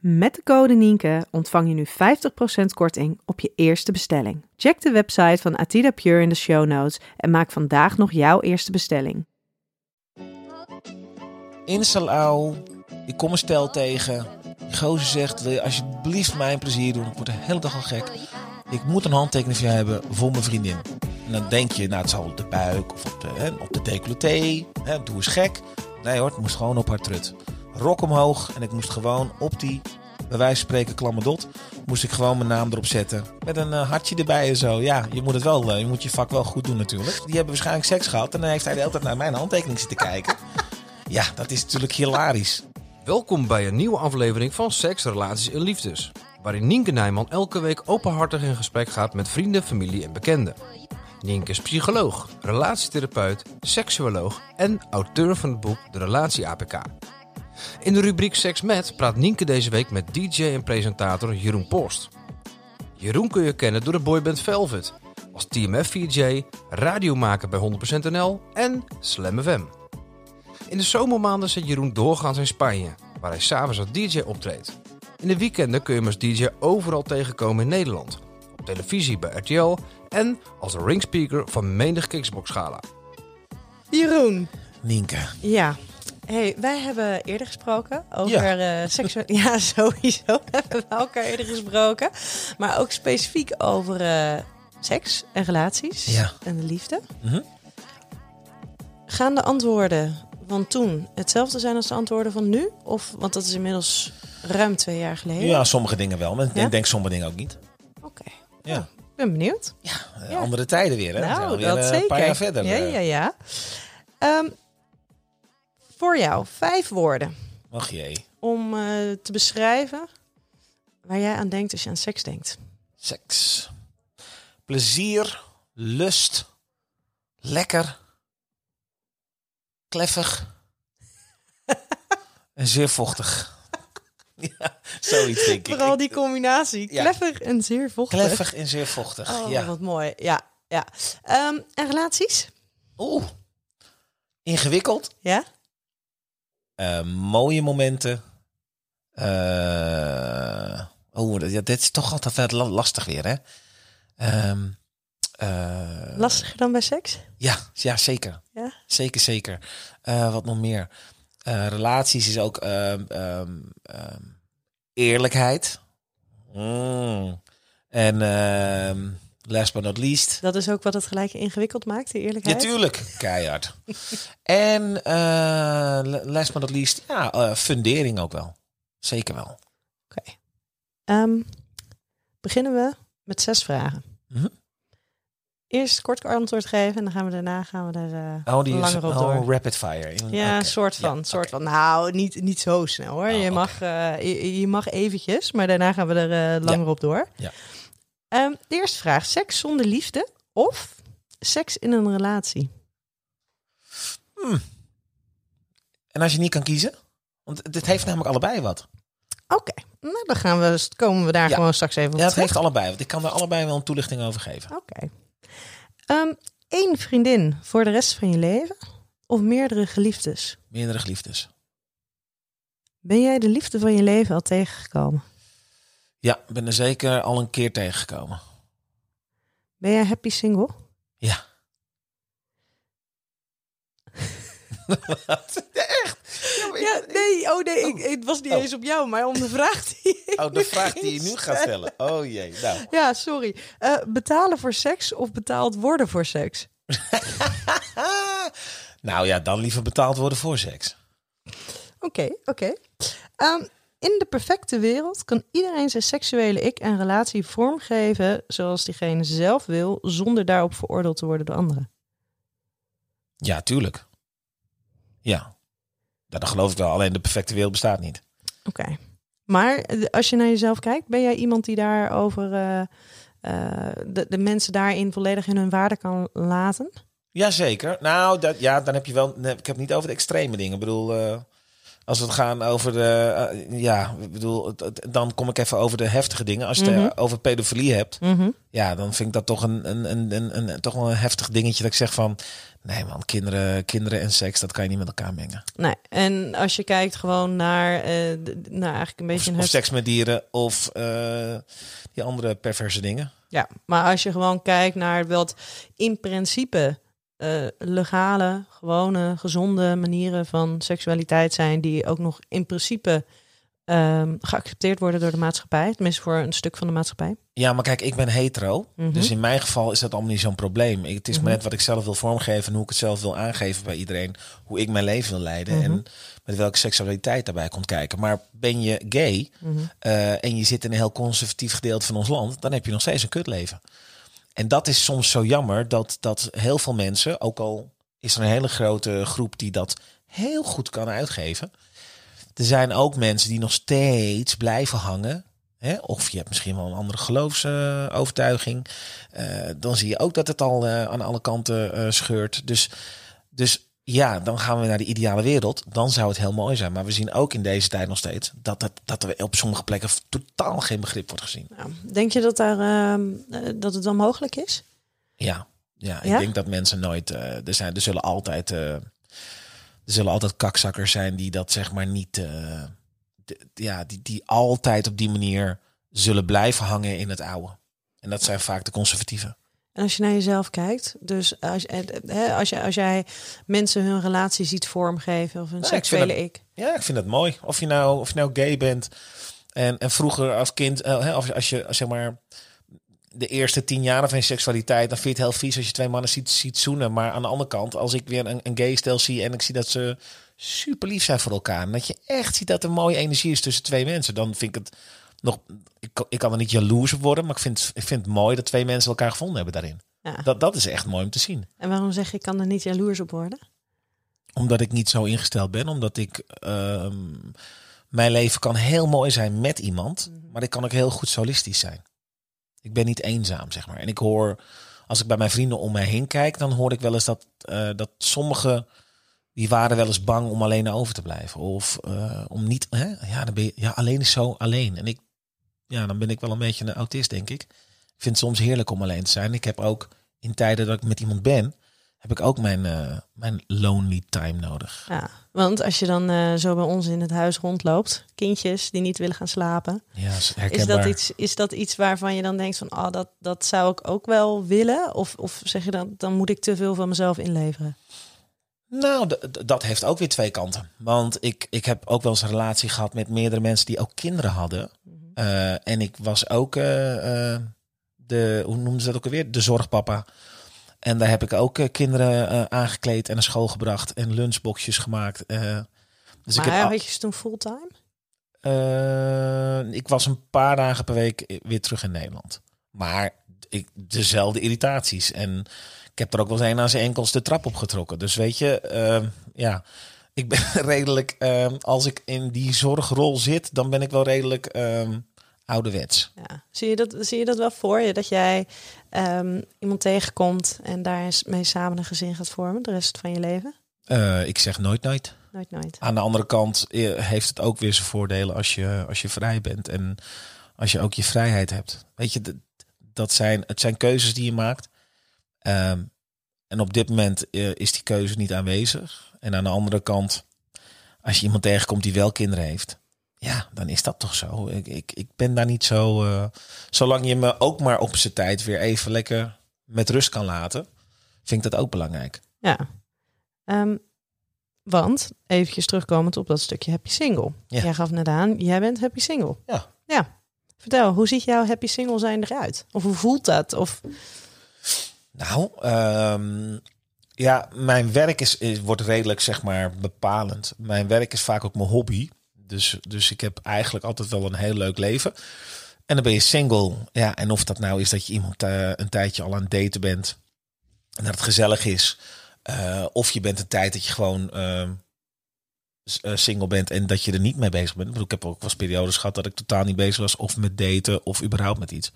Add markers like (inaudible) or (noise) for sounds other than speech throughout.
Met de code Nienke ontvang je nu 50% korting op je eerste bestelling. Check de website van Atida Pure in de show notes en maak vandaag nog jouw eerste bestelling. in Salau. Ik kom een stel tegen. Die gozer zegt, wil je alsjeblieft mij een plezier doen? Ik word de hele dag al gek. Ik moet een handtekening van hebben voor mijn vriendin. En dan denk je, nou het zal op de buik of op de, hè, op de. Hè, doe eens gek. Nee hoor, het moest gewoon op haar trut. Rok omhoog en ik moest gewoon op die, bij wijze van spreken, klamme dot, moest ik gewoon mijn naam erop zetten. Met een eh, hartje erbij en zo. Ja, je moet het wel, eh, je moet je vak wel goed doen natuurlijk. Die hebben waarschijnlijk seks gehad en dan heeft hij de hele tijd naar mijn handtekening zitten kijken. (laughs) Ja, dat is natuurlijk hilarisch. Welkom bij een nieuwe aflevering van Seks, Relaties en Liefdes. Waarin Nienke Nijman elke week openhartig in gesprek gaat met vrienden, familie en bekenden. Nienke is psycholoog, relatietherapeut, seksuoloog en auteur van het boek De Relatie APK. In de rubriek Seks met praat Nienke deze week met DJ en presentator Jeroen Post. Jeroen kun je kennen door de boyband Velvet, als TMF-VJ, radiomaker bij 100% NL en Slam FM. In de zomermaanden zit Jeroen doorgaans in Spanje, waar hij s'avonds als DJ optreedt. In de weekenden kun je hem als DJ overal tegenkomen in Nederland. Op televisie bij RTL en als ringspeaker van menig Kicksbox-gala. Jeroen. Nienke. Ja. Hey, wij hebben eerder gesproken over eh seksueel... (laughs) Ja, sowieso (laughs) hebben we elkaar eerder gesproken. Maar ook specifiek over eh, seks en relaties Ja. en de liefde. Mhm. Gaan de antwoorden van toen hetzelfde zijn als de antwoorden van nu? Of, want dat is inmiddels ruim twee jaar geleden. Ja, sommige dingen wel, maar Ja? ik denk sommige dingen ook niet. Oké. Ja. Ik ben benieuwd. Ja. Andere tijden weer, hè? Nou, dat eh, zeker. Een paar jaar verder. Ja, ja, ja. Ehm, voor jou, vijf woorden Ach jee. om eh, te beschrijven waar jij aan denkt als je aan seks denkt. Seks. Plezier. Lust. Lekker. Kleffig. (laughs) en zeer vochtig. (laughs) ja, zoiets denk ik. Vooral die combinatie. Ja. Kleffig en zeer vochtig. Kleffig en zeer vochtig. Oh, ja. wat mooi. Ja, ja. Ehm, en relaties? Oeh. Ingewikkeld. Ja? Eh, mooie momenten. Eh oh, dat- ja, dit is toch altijd lastig weer, hè? Ehm, eh, Lastiger dan bij seks? Ja, ja zeker. Ja? Zeker, zeker. Wat nog meer? Relaties is ook ehm, ehm, eerlijkheid. Mm. En last but not least. Dat is ook wat het gelijk ingewikkeld maakt, de eerlijkheid. Natuurlijk, keihard. (laughs) en eh, last but not least, ja, eh, fundering ook wel. Zeker wel. Oké. Ehm, beginnen we met zes vragen. Mhm. Eerst kort antwoord geven en dan gaan we daarna gaan we er eh, Oh, die is langer op oh, door. rapid fire. Ja, Oké. soort van. Ja, soort van. Nou, niet, niet zo snel hoor. Oh, je, mag, je, je mag eventjes, maar daarna gaan we er langer op door. Ja. Ehm, de eerste vraag. Seks zonder liefde of seks in een relatie? En als je niet kan kiezen? Want dit heeft namelijk allebei wat. Oké, nou, dan gaan we, komen we daar Ja. gewoon straks even op Ja, het terug. heeft allebei. Want ik kan er allebei wel een toelichting over geven. Oké. Ehm, Eén vriendin voor de rest van je leven of meerdere geliefdes? Meerdere geliefdes. Ben jij de liefde van je leven al tegengekomen? Ja, ik ben er zeker al een keer tegengekomen. Ben jij happy single? Ja. (laughs) Echt? Ja, nee, oh nee, ik, het was niet Oh. eens op jou, maar om de vraag die ik Oh, de vraag die je nu gaat stellen. Oh jee. Nou, Ja, sorry. Eh, betalen voor seks of betaald worden voor seks? (laughs) nou ja, dan liever betaald worden voor seks. Oké, oké. Ehm, in de perfecte wereld kan iedereen zijn seksuele ik en relatie vormgeven zoals diegene zelf wil, zonder daarop veroordeeld te worden door anderen. Ja, tuurlijk. Ja. Dat geloof ik wel. Alleen de perfecte wereld bestaat niet. Oké. Maar eh, als je naar jezelf kijkt, ben jij iemand die daarover eh eh, de, de mensen daarin volledig in hun waarde kan laten? Jazeker. Nou, dat, ja, dan heb je wel. Ik heb het niet over de extreme dingen. Ik bedoel, als we het gaan over de. eh, ja, ik bedoel, dan kom ik even over de heftige dingen. Als je het Mhm. eh, over pedofilie hebt, Mhm. ja, dan vind ik dat toch een, een, een, een, een- toch wel een heftig dingetje. Dat ik zeg van. Nee, man, kinderen, kinderen en seks, dat kan je niet met elkaar mengen. Nee. En als je kijkt gewoon naar, de- nou eigenlijk een beetje of een seks met dieren, of die andere perverse dingen. Ja, maar als je gewoon kijkt naar wat in principe eh, legale, gewone, gezonde manieren van seksualiteit zijn, die ook nog in principe ehm, geaccepteerd worden door de maatschappij, tenminste voor een stuk van de maatschappij. Ja, maar kijk, ik ben hetero. Mhm. Dus in mijn geval is dat allemaal niet zo'n probleem. Ik- Het is Mhm. maar net wat ik zelf wil vormgeven en hoe ik het zelf wil aangeven bij iedereen. Hoe ik mijn leven wil leiden Mhm. en met welke seksualiteit daarbij komt kijken. Maar ben je gay Mhm. eh, en je zit in een heel conservatief gedeelte van ons land, dan heb je nog steeds een kutleven. En dat is soms zo jammer dat, dat heel veel mensen, ook al is er een hele grote groep die dat heel goed kan uitgeven. Er zijn ook mensen die nog steeds blijven hangen. Hè? Of je hebt misschien wel een andere geloofsovertuiging. dan zie je ook dat het al eh, aan alle kanten eh, scheurt. Dus, dus ja, dan gaan we naar de ideale wereld. Dan zou het heel mooi zijn. Maar we zien ook in deze tijd nog steeds dat, dat, dat er op sommige plekken totaal geen begrip wordt gezien. Nou, denk je dat, daar, ehm, eh, dat het wel mogelijk is? Ja, ja, ik Ja? denk dat mensen nooit. eh, er, zijn, er zullen altijd. eh, er zullen altijd kakzakkers zijn die dat zeg maar niet. ja, die, die altijd op die manier zullen blijven hangen in het oude. En dat zijn vaak de conservatieven. En als je naar jezelf kijkt, dus als, eh, hè, als, je, als jij mensen hun relatie ziet vormgeven of hun seksuele dat- ik. Ja, ik vind het mooi. Of je nou, of je nou gay bent. En, en vroeger als kind, eh, hè, of als je zeg maar de eerste tien jaren van je seksualiteit, dan vind je het heel vies als je twee mannen ziet, ziet zoenen. Maar aan de andere kant, als ik weer een, een gay stel zie en ik zie dat ze super lief zijn voor elkaar. En dat je echt ziet dat er mooie energie is tussen twee mensen. Dan vind ik het nog. Ik, kan- ik kan er niet jaloers op worden, maar ik vind, ik vind het mooi dat twee mensen elkaar gevonden hebben daarin. Ja. Dat, dat is echt mooi om te zien. En waarom zeg je, ik kan er niet jaloers op worden? Omdat ik niet zo ingesteld ben. Omdat ik. ehm, mijn leven kan heel mooi zijn met iemand. Maar ik kan ook heel goed solistisch zijn. Ik ben niet eenzaam, zeg maar. En ik hoor. Als ik bij mijn vrienden om mij heen kijk. dan hoor ik wel eens dat, eh, dat sommigen. die waren wel eens bang om alleen over te blijven. Of eh, om niet. Hè? Ja, dan ben je, ja, alleen is zo alleen. En ik. Ja, dan ben ik wel een beetje een autist, denk ik. Ik vind het soms heerlijk om alleen te zijn. Ik heb ook in tijden dat ik met iemand ben. heb ik ook mijn, eh, mijn lonely time nodig. Ja, want als je dan eh, zo bij ons in het huis rondloopt, kindjes die niet willen gaan slapen, Ja, is dat, iets, is dat iets waarvan je dan denkt van, oh, dat, dat zou ik ook wel willen? Of, of zeg je dan, dan moet ik te veel van mezelf inleveren? Nou, dat heeft ook weer twee kanten. Want ik, ik heb ook wel eens een relatie gehad met meerdere mensen die ook kinderen hadden. Eh, en ik was ook eh, eh, de, hoe noemden ze dat ook alweer? De zorgpapa. En daar heb ik ook kinderen aangekleed en naar school gebracht en lunchboxjes gemaakt. dus maar ik heb had je ze toen fulltime? Ik was een paar dagen per week weer terug in Nederland. Maar ik, dezelfde irritaties. En ik heb er ook wel eens een aan zijn enkels de trap opgetrokken. Dus weet je, eh, ja, ik ben (laughs) redelijk, eh, als ik in die zorgrol zit, dan ben ik wel redelijk eh, ouderwets. Ja. Zie, je dat, zie je dat wel voor je? Dat jij ehm, iemand tegenkomt en daar mee samen een gezin gaat vormen de rest van je leven? Eh, ik zeg nooit nooit. Nooit, nooit. Aan de andere kant eh, heeft het ook weer zijn voordelen als je, als je vrij bent en als je ook je vrijheid hebt. Weet je, dat- dat zijn, het zijn keuzes die je maakt. Ehm, en op dit moment eh, is die keuze niet aanwezig. En aan de andere kant, als je iemand tegenkomt die wel kinderen heeft, ja, dan is dat toch zo. Ik, ik, ik ben daar niet zo. eh, zolang je me ook maar op zijn tijd weer even lekker met rust kan laten, vind ik dat ook belangrijk. Ja. Ehm, want, eventjes terugkomend op dat stukje happy single. Ja. Jij gaf net aan, jij bent happy single. Ja. Ja. Vertel, hoe ziet jouw happy single zijn eruit? Of hoe voelt dat? Of, Nou, ehm, ja, mijn werk is, is, wordt redelijk, zeg maar, bepalend. Mijn werk is vaak ook mijn hobby. Dus, dus ik heb eigenlijk altijd wel een heel leuk leven. En dan ben je single. Ja, en of dat nou is dat je iemand eh, een tijdje al aan het daten bent. En dat het gezellig is. eh, of je bent een tijd dat je gewoon ehm, eh, single bent en dat je er niet mee bezig bent. Ik, ik heb ook wel periodes gehad dat ik totaal niet bezig was of met daten of überhaupt met iets.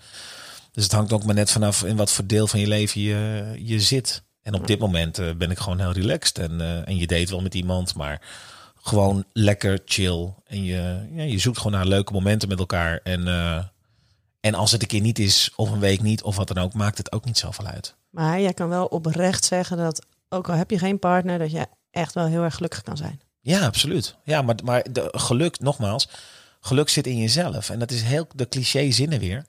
Dus het hangt ook maar net vanaf in wat voor deel van je leven je, je zit. En op dit moment ben ik gewoon heel relaxed en, en je date wel met iemand, maar gewoon lekker chill. En je, ja, je zoekt gewoon naar leuke momenten met elkaar. En, eh, en als het een keer niet is, of een week niet, of wat dan ook, maakt het ook niet zoveel uit. Maar jij kan wel oprecht zeggen dat, ook al heb je geen partner, dat je echt wel heel erg gelukkig kan zijn. Ja, absoluut. Ja, maar, maar de geluk, nogmaals, geluk zit in jezelf. En dat is heel de cliché zinnen weer.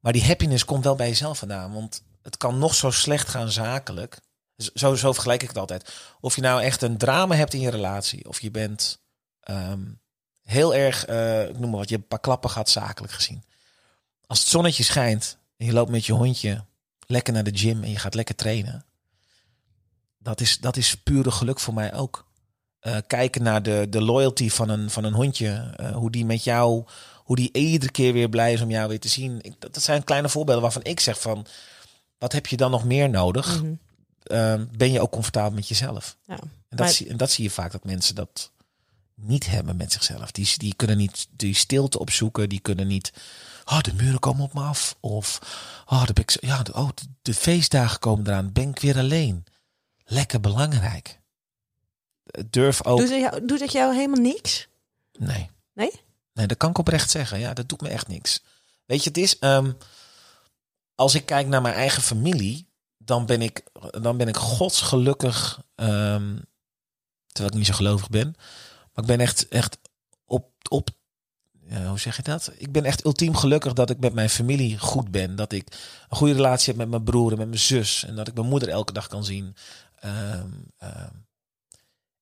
Maar die happiness komt wel bij jezelf vandaan. Want het kan nog zo slecht gaan zakelijk. Zo, vergelijk ik het altijd. Of je nou echt een drama hebt in je relatie. Of je bent ehm, heel erg, eh, ik noem maar wat, je een paar klappen gehad zakelijk gezien. Als het zonnetje schijnt en je loopt met je hondje lekker naar de gym en je gaat lekker trainen. Dat is, dat is pure geluk voor mij ook. Eh, kijken naar de, de loyalty van een, van een hondje. eh, hoe die met jou, hoe die iedere keer weer blij is om jou weer te zien. Dat zijn kleine voorbeelden waarvan ik zeg van, wat heb je dan nog meer nodig? Mhm. Eh, ben je ook comfortabel met jezelf? Ja. En dat, Maar- zie, en dat zie je vaak dat mensen dat niet hebben met zichzelf. Die, die kunnen niet die stilte opzoeken. Die kunnen niet. Oh, de muren komen op me af. Of oh, de, ja, de, oh, de, feestdagen komen eraan. Ben ik weer alleen. Lekker belangrijk. Durf ook. Doet, het jou, doet het jou helemaal niks? Nee. Nee? Nee, dat kan ik oprecht zeggen. Ja, dat doet me echt niks. Weet je, het is. ehm, als ik kijk naar mijn eigen familie, dan ben ik, dan ben ik godsgelukkig. ehm terwijl ik niet zo gelovig ben. Maar ik ben echt, echt op, op hoe zeg je dat? Ik ben echt ultiem gelukkig dat ik met mijn familie goed ben. Dat ik een goede relatie heb met mijn broer en met mijn zus. En dat ik mijn moeder elke dag kan zien. Ehm, ehm,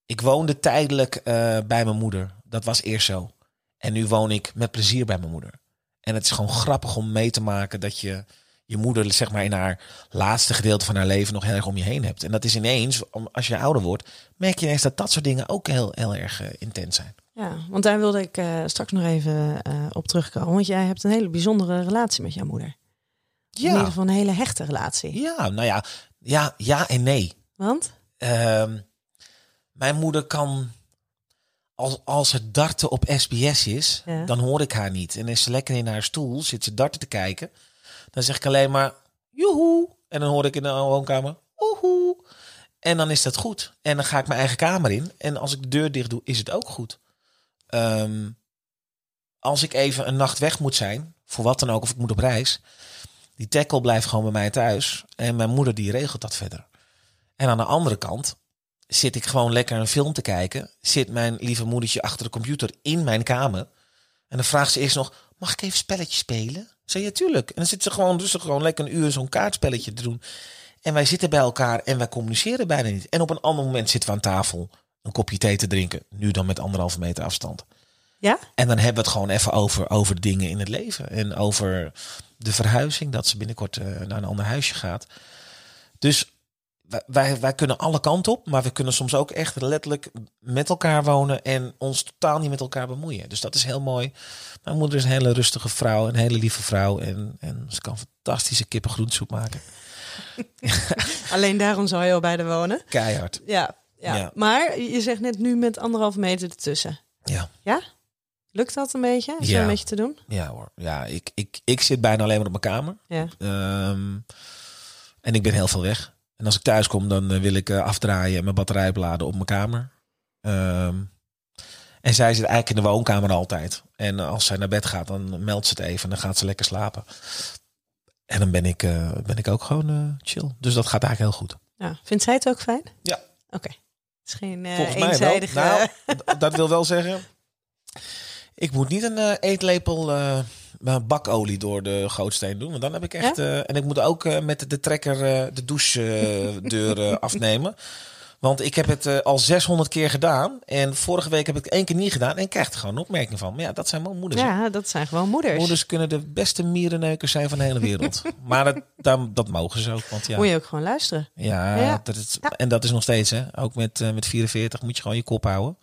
ik woonde tijdelijk eh, bij mijn moeder. Dat was eerst zo. En nu woon ik met plezier bij mijn moeder. En het is gewoon grappig om mee te maken dat je je moeder, zeg maar, in haar laatste gedeelte van haar leven nog heel erg om je heen hebt. En dat is ineens, om- als je ouder wordt, merk je ineens dat dat soort dingen ook heel, heel erg eh, intens zijn. Ja, want daar wilde ik eh, straks nog even eh, op terugkomen. Want jij hebt een hele bijzondere relatie met jouw moeder. In ieder Ja, geval een hele hechte relatie. ja nou ja, ja, ja en nee. Want? Ehm, mijn moeder kan, als, als het darten op SBS is, Ja. dan hoor ik haar niet. En is ze lekker in haar stoel, zit ze darten te kijken. Dan zeg ik alleen maar, joehoe. En dan hoor ik in de woonkamer, oehoe. En dan is dat goed. En dan ga ik mijn eigen kamer in. En als ik de deur dicht doe, is het ook goed. Ehm, als ik even een nacht weg moet zijn, voor wat dan ook, of ik moet op reis. Die tackle blijft gewoon bij mij thuis. En mijn moeder die regelt dat verder. En aan de andere kant zit ik gewoon lekker een film te kijken. Zit mijn lieve moedertje achter de computer in mijn kamer. En dan vraagt ze eerst nog, mag ik even spelletje spelen? Zeg ja, tuurlijk. En dan zit ze gewoon rustig gewoon lekker een uur zo'n kaartspelletje te doen. En wij zitten bij elkaar en wij communiceren bijna niet. En op een ander moment zitten we aan tafel een kopje thee te drinken. Nu dan met anderhalve meter afstand. Ja? En dan hebben we het gewoon even over, over dingen in het leven. En over de verhuizing, dat ze binnenkort eh, naar een ander huisje gaat. Dus wij, wij, kunnen alle kanten op, maar we kunnen soms ook echt letterlijk met elkaar wonen en ons totaal niet met elkaar bemoeien. Dus dat is heel mooi. Mijn moeder is een hele rustige vrouw, een hele lieve vrouw. En, en ze kan fantastische kippengroensoep maken. (laughs) Alleen daarom zou je al bij de wonen. Keihard. Ja, ja. Ja. Maar je zegt net nu met anderhalve meter ertussen. Ja, Ja? Lukt dat een beetje? Is Ja. een beetje te doen? ja hoor. Ja, ik, ik, ik zit bijna alleen maar op mijn kamer. Ja. Ehm, en ik ben heel veel weg. En als ik thuis kom, dan eh, wil ik eh, afdraaien en mijn batterij opladen op mijn kamer. Ehm, en zij zit eigenlijk in de woonkamer altijd. En als zij naar bed gaat, dan meldt ze het even en dan gaat ze lekker slapen. En dan ben ik, eh, ben ik ook gewoon chill. Dus dat gaat eigenlijk heel goed. ja. Vindt zij het ook fijn? Ja. Oké. Het is geen eh Volgens mij wel. eenzijdige... Nou, dat wil wel zeggen. Ik moet niet een eetlepel bakolie door de gootsteen doen. Want dan heb ik echt. eh, en ik moet ook eh, met de trekker eh, de douchedeur (laughs) afnemen. Want ik heb het al 600 keer gedaan. En vorige week heb ik het één keer niet gedaan. En ik krijg er gewoon een opmerking van. Maar ja, dat zijn wel moeders. ja, dat zijn gewoon moeders. Moeders kunnen de beste mierenneukers zijn van de hele wereld. (laughs) maar dat, dat, dat mogen ze ook. Want ja, Moet je ook gewoon luisteren. ja, Ja. Dat is, en dat is nog steeds, hè. Ook met, met 44 moet je gewoon je kop houden.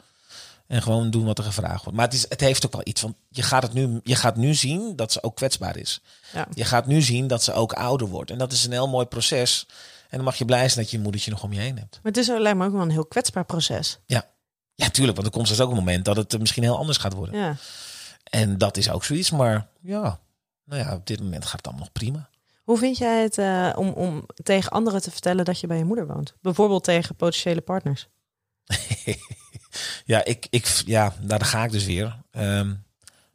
En gewoon doen wat er gevraagd wordt. Maar het, is, het heeft ook wel iets van, je gaat, het nu, je gaat nu zien dat ze ook kwetsbaar is. Ja. Je gaat nu zien dat ze ook ouder wordt. En dat is een heel mooi proces. En dan mag je blij zijn dat je je moedertje nog om je heen hebt. Maar het is ook, lijkt me ook wel een heel kwetsbaar proces. Ja. Ja, tuurlijk, want er komt dus ook een moment dat het eh, misschien heel anders gaat worden. Ja. En dat is ook zoiets, maar ja, nou ja, op dit moment gaat het allemaal nog prima. Hoe vind jij het eh, om, om tegen anderen te vertellen dat je bij je moeder woont? Bijvoorbeeld tegen potentiële partners. (laughs) ja, ik, ik, ja, daar ga ik dus weer. Ehm,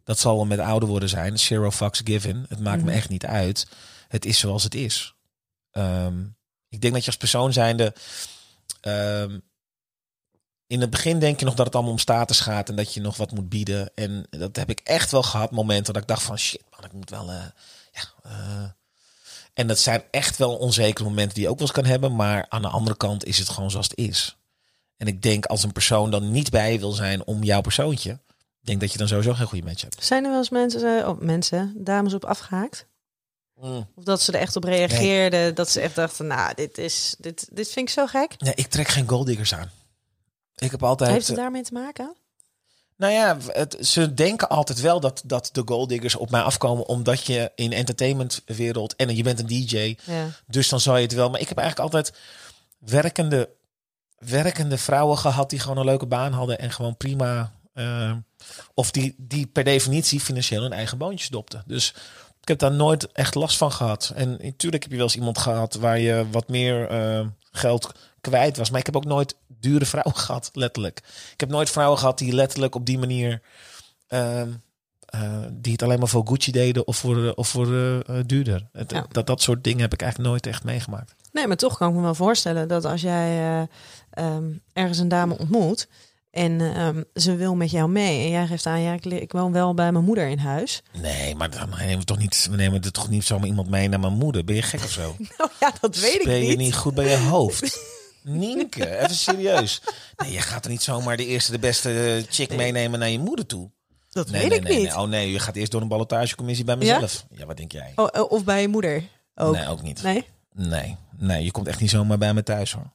dat zal wel met ouder worden zijn. Zero fucks given. Het maakt me Mhm. echt niet uit. Het is zoals het is. Ehm, ik denk dat je als persoon zijnde... ehm, in het begin denk je nog dat het allemaal om status gaat en dat je nog wat moet bieden. En dat heb ik echt wel gehad, momenten dat ik dacht van shit man, ik moet wel... eh, ja, eh. En dat zijn echt wel onzekere momenten die je ook wel eens kan hebben. Maar aan de andere kant is het gewoon zoals het is. En ik denk als een persoon dan niet bij wil zijn om jouw persoontje, ik denk dat je dan sowieso geen goede match hebt. Zijn er wel eens mensen, eh, oh, mensen, dames op afgehaakt? Of dat ze er echt op reageerden, dat ze echt dachten, nou, dit, is, dit, dit vind ik zo gek. Nee, ik trek geen golddiggers aan. Ik heb altijd. Heeft het daarmee te maken? Nou ja, het, ze denken altijd wel dat, dat de golddiggers op mij afkomen omdat je in entertainmentwereld en je bent een DJ, Ja. dus dan zou je het wel. Maar ik heb eigenlijk altijd werkende, werkende vrouwen gehad die gewoon een leuke baan hadden en gewoon prima, eh, of die, die per definitie financieel hun eigen boontjes dopten. Dus ik heb daar nooit echt last van gehad. En natuurlijk heb je wel eens iemand gehad waar je wat meer eh, geld kwijt was. Maar ik heb ook nooit dure vrouwen (laughs) gehad, letterlijk. Ik heb nooit vrouwen gehad die letterlijk op die manier... ehm, eh, die het alleen maar voor Gucci deden of voor, eh, of voor eh, duurder. Het, Ja. dat, dat soort dingen heb ik eigenlijk nooit echt meegemaakt. Nee, maar toch kan ik me wel voorstellen dat als jij eh, ehm, ergens een dame ontmoet en ehm, ze wil met jou mee en jij geeft aan, ja, ik, ik woon wel bij mijn moeder in huis. Nee, maar dan nemen we toch niet, we nemen er toch niet zomaar iemand mee naar mijn moeder. Ben je gek of zo? (laughs) Nou ja, dat weet ik Ben je niet. niet goed bij je hoofd? (laughs) Nienke, even serieus. Nee, je gaat er niet zomaar de eerste, de beste chick meenemen naar je moeder toe. Dat Nee, weet nee, ik nee, niet. Oh nee, je gaat eerst door een ballotagecommissie bij mezelf. Ja, wat denk jij? Oh, eh, of bij je moeder ook. Nee, ook niet. Nee? Nee, nee, je komt echt niet zomaar bij me thuis hoor.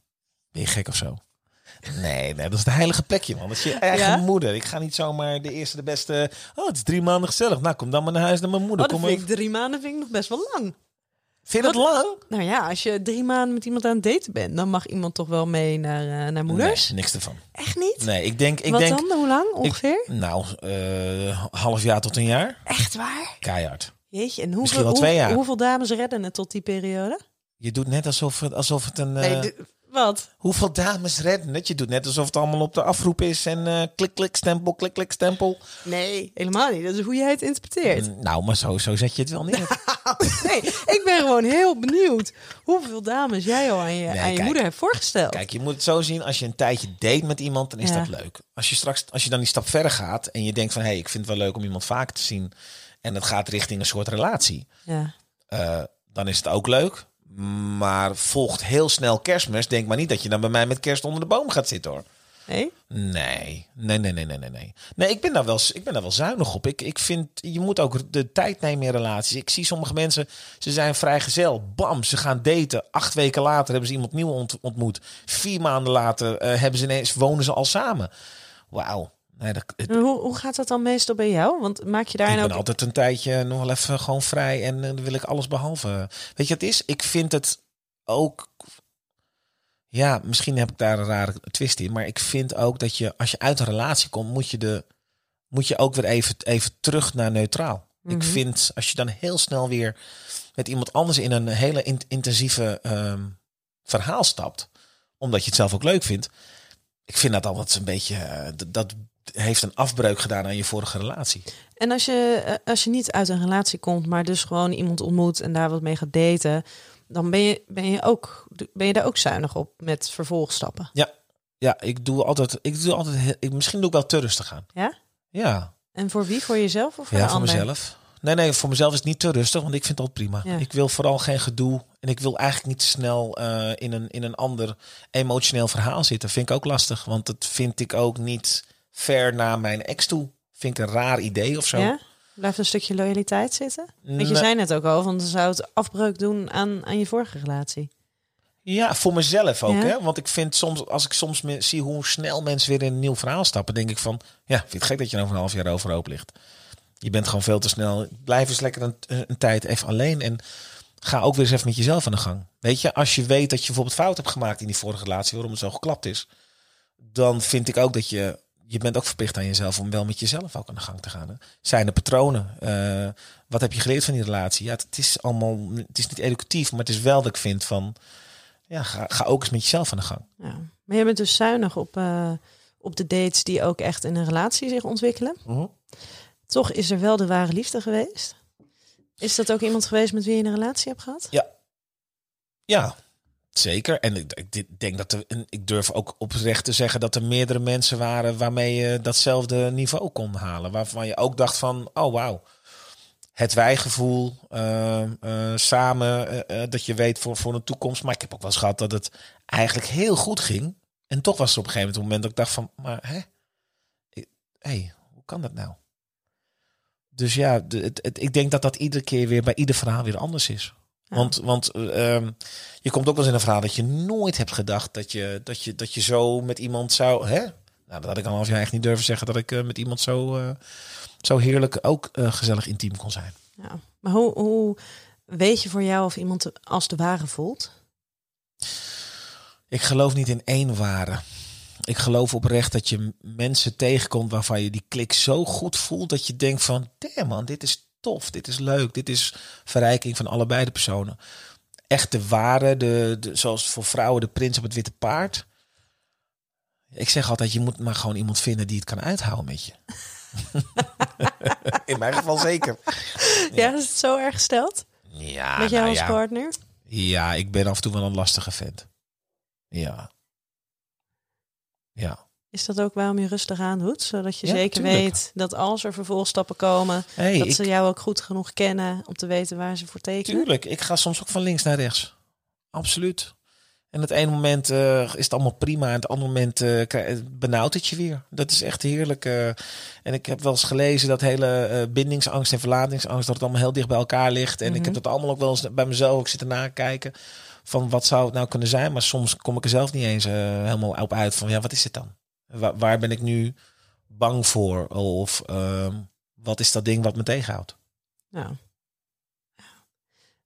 Ben je gek of zo? Nee, nee, dat is de heilige plekje, man. Dat is je eigen Ja? moeder. Ik ga niet zomaar de eerste, de beste. Oh, het is drie maanden gezellig. Nou, kom dan maar naar huis naar mijn moeder. Oh, dat kom vind even. ik drie maanden vind ik nog best wel lang. Vind je dat lang? Nou ja, als je drie maanden met iemand aan het daten bent, dan mag iemand toch wel mee naar, eh, naar moeders? Nee, niks ervan. Echt niet? Nee, ik denk, ik Wat denk, dan? Hoe lang ongeveer? nou, eh, half jaar tot een jaar. Echt waar? Keihard. Jeetje, en Misschien hoeveel, wel twee hoe- jaar. hoeveel dames redden het tot die periode? Je doet net alsof het, alsof het een. eh, Nee, wat? Hoeveel dames redden het? Je doet net alsof het allemaal op de afroep is en eh, klik, klik, stempel, klik, klik, stempel. Nee, helemaal niet. Dat is hoe jij het interpreteert. Mm, Nou, maar zo, zo zet je het wel neer. (laughs) Nee, ik ben gewoon heel benieuwd hoeveel dames jij al aan je, Nee, aan je kijk. moeder hebt voorgesteld. Kijk, je moet het zo zien. Als je een tijdje date met iemand, dan is Ja. dat leuk. Als je straks, als je dan die stap verder gaat en je denkt van, hé, hey, ik vind het wel leuk om iemand vaker te zien. En het gaat richting een soort relatie. Ja. eh, dan is het ook leuk. Maar volgt heel snel kerstmis. Denk maar niet dat je dan bij mij met kerst onder de boom gaat zitten hoor. Nee? Nee, nee, nee, nee, nee, nee. Nee, nee ik, ben daar wel, ik ben daar wel zuinig op. Ik, ik vind, je moet ook de tijd nemen in relaties. Ik zie sommige mensen, ze zijn vrijgezel. Bam, ze gaan daten. Acht weken later hebben ze iemand nieuw ont- ontmoet. Vier maanden later eh, hebben ze ineens, wonen ze al samen. Wauw. Nee, dat, het- En Hoe, hoe gaat dat dan meestal bij jou? Want maak je ik daarin ben ook... altijd een tijdje nog wel even gewoon vrij en eh, dan wil ik alles behalve. Weet je wat het is? Ik vind het ook. Ja, misschien heb ik daar een rare twist in, maar ik vind ook dat je als je uit een relatie komt, moet je de moet je ook weer even, even terug naar neutraal. Ik Mhm. vind als je dan heel snel weer met iemand anders in een hele in- intensieve ehm, verhaal stapt, omdat je het zelf ook leuk vindt. Ik vind dat altijd een beetje eh, dat heeft een afbreuk gedaan aan je vorige relatie. En als je, eh, als je niet uit een relatie komt, maar dus gewoon iemand ontmoet en daar wat mee gaat daten, dan ben je, ben je, ook, ben je daar ook zuinig op met vervolgstappen. Ja, ik doe altijd, ik doe altijd, ik, misschien doe ik wel te rustig aan. Ja? Ja, En voor wie? Voor jezelf of voor ja voor ander? mezelf. Nee, nee, voor mezelf is het niet te rustig, want ik vind het altijd prima. Ja. Ik wil vooral geen gedoe en ik wil eigenlijk niet te snel eh, in, een, in een ander emotioneel verhaal zitten. Vind ik ook lastig, want dat vind ik ook niet ver naar mijn ex toe. Vind ik een raar idee of zo. Ja? Blijft een stukje loyaliteit zitten? Want je Nee. zei net ook al, want dan zou het afbreuk doen aan, aan je vorige relatie. Ja, voor mezelf ook. Ja. Hè? Want ik vind soms, als ik soms zie hoe snel mensen weer in een nieuw verhaal stappen, denk ik van, ja, vind het gek dat je er over een half jaar overhoop ligt. Je bent gewoon veel te snel. Blijf eens lekker een, een tijd even alleen en ga ook weer eens even met jezelf aan de gang. Weet je, als je weet dat je bijvoorbeeld fout hebt gemaakt in die vorige relatie, waarom het zo geklapt is, dan vind ik ook dat je, je bent ook verplicht aan jezelf om wel met jezelf ook aan de gang te gaan. Hè? Zijn er patronen? Uh, wat heb je geleerd van die relatie? Ja, het is allemaal, het is niet educatief, maar het is wel dat ik vind van, ja, ga, ga ook eens met jezelf aan de gang. Ja. Maar je bent dus zuinig op, uh, op de dates die ook echt in een relatie zich ontwikkelen. Mhm. Toch is er wel de ware liefde geweest. Is dat ook iemand geweest met wie je een relatie hebt gehad? Ja. Ja, zeker. En ik, ik denk dat er, ik durf ook oprecht te zeggen dat er meerdere mensen waren waarmee je datzelfde niveau kon halen. Waarvan je ook dacht van, oh wauw. Het wijgevoel, uh, samen, uh, dat je weet voor, voor een toekomst. Maar ik heb ook wel eens gehad dat het eigenlijk heel goed ging. En toch was er op een gegeven moment dat ik dacht van, maar hè? Hey, hoe kan dat nou? Dus ja, het, ik denk dat dat iedere keer weer bij ieder verhaal weer anders is. Ja. Want, want uh, je komt ook wel eens in een verhaal dat je nooit hebt gedacht dat je, dat je, dat je zo met iemand zou. Hè? Nou, dat had ik al half jaar echt niet durven zeggen dat ik uh, met iemand zo, uh, zo heerlijk ook uh, gezellig intiem kon zijn. Ja. Maar hoe, hoe weet je voor jou of iemand als de ware voelt? Ik geloof niet in één ware ik geloof oprecht dat je mensen tegenkomt waarvan je die klik zo goed voelt dat je denkt van, damn man, dit is tof, dit is leuk, dit is verrijking van allebei de personen. Echt de ware, de, de, zoals voor vrouwen de prins op het witte paard. Ik zeg altijd, je moet maar gewoon iemand vinden die het kan uithouden met je. (laughs) In mijn geval zeker. Ja, is het zo erg gesteld? Ja. Met jou nou als ja. partner? Ja, ik ben af en toe wel een lastige vent. Ja. Ja. Is dat ook waarom je rustig aan doet? Zodat je Ja, zeker tuurlijk. weet dat als er vervolgstappen komen, Hey, dat ik- ze jou ook goed genoeg kennen om te weten waar ze voor tekenen. Tuurlijk, ik ga soms ook van links naar rechts. Absoluut. En het ene moment eh, is het allemaal prima en het andere moment krijg- benauwt het je weer. Dat is echt heerlijk. en ik heb wel eens gelezen dat hele bindingsangst en verlatingsangst, dat het allemaal heel dicht bij elkaar ligt. En ik heb dat allemaal ook wel eens bij mezelf ook zitten nakijken. Van wat zou het nou kunnen zijn? Maar soms kom ik er zelf niet eens helemaal op uit van ja, wat is het dan? Wa- waar ben ik nu bang voor? Of ehm, wat is dat ding wat me tegenhoudt?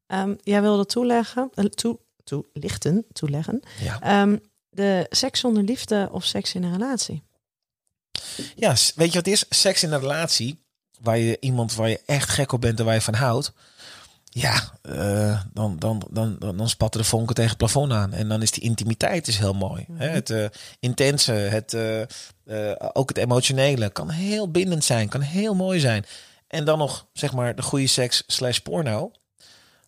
Ehm, jij wilde toeleggen, eh, toe, toelichten, toeleggen. Ja. Ehm, de seks zonder liefde of seks in een relatie. Ja, weet je wat het is? Seks in een relatie, waar je iemand waar je echt gek op bent en waar je van houdt. Ja, eh, dan, dan, dan, dan, spatten de vonken tegen het plafond aan. En dan is die intimiteit is heel mooi. Hè? Het eh, intense, het, eh, ook het emotionele kan heel bindend zijn, kan heel mooi zijn. En dan nog, zeg maar, de goede seks slash porno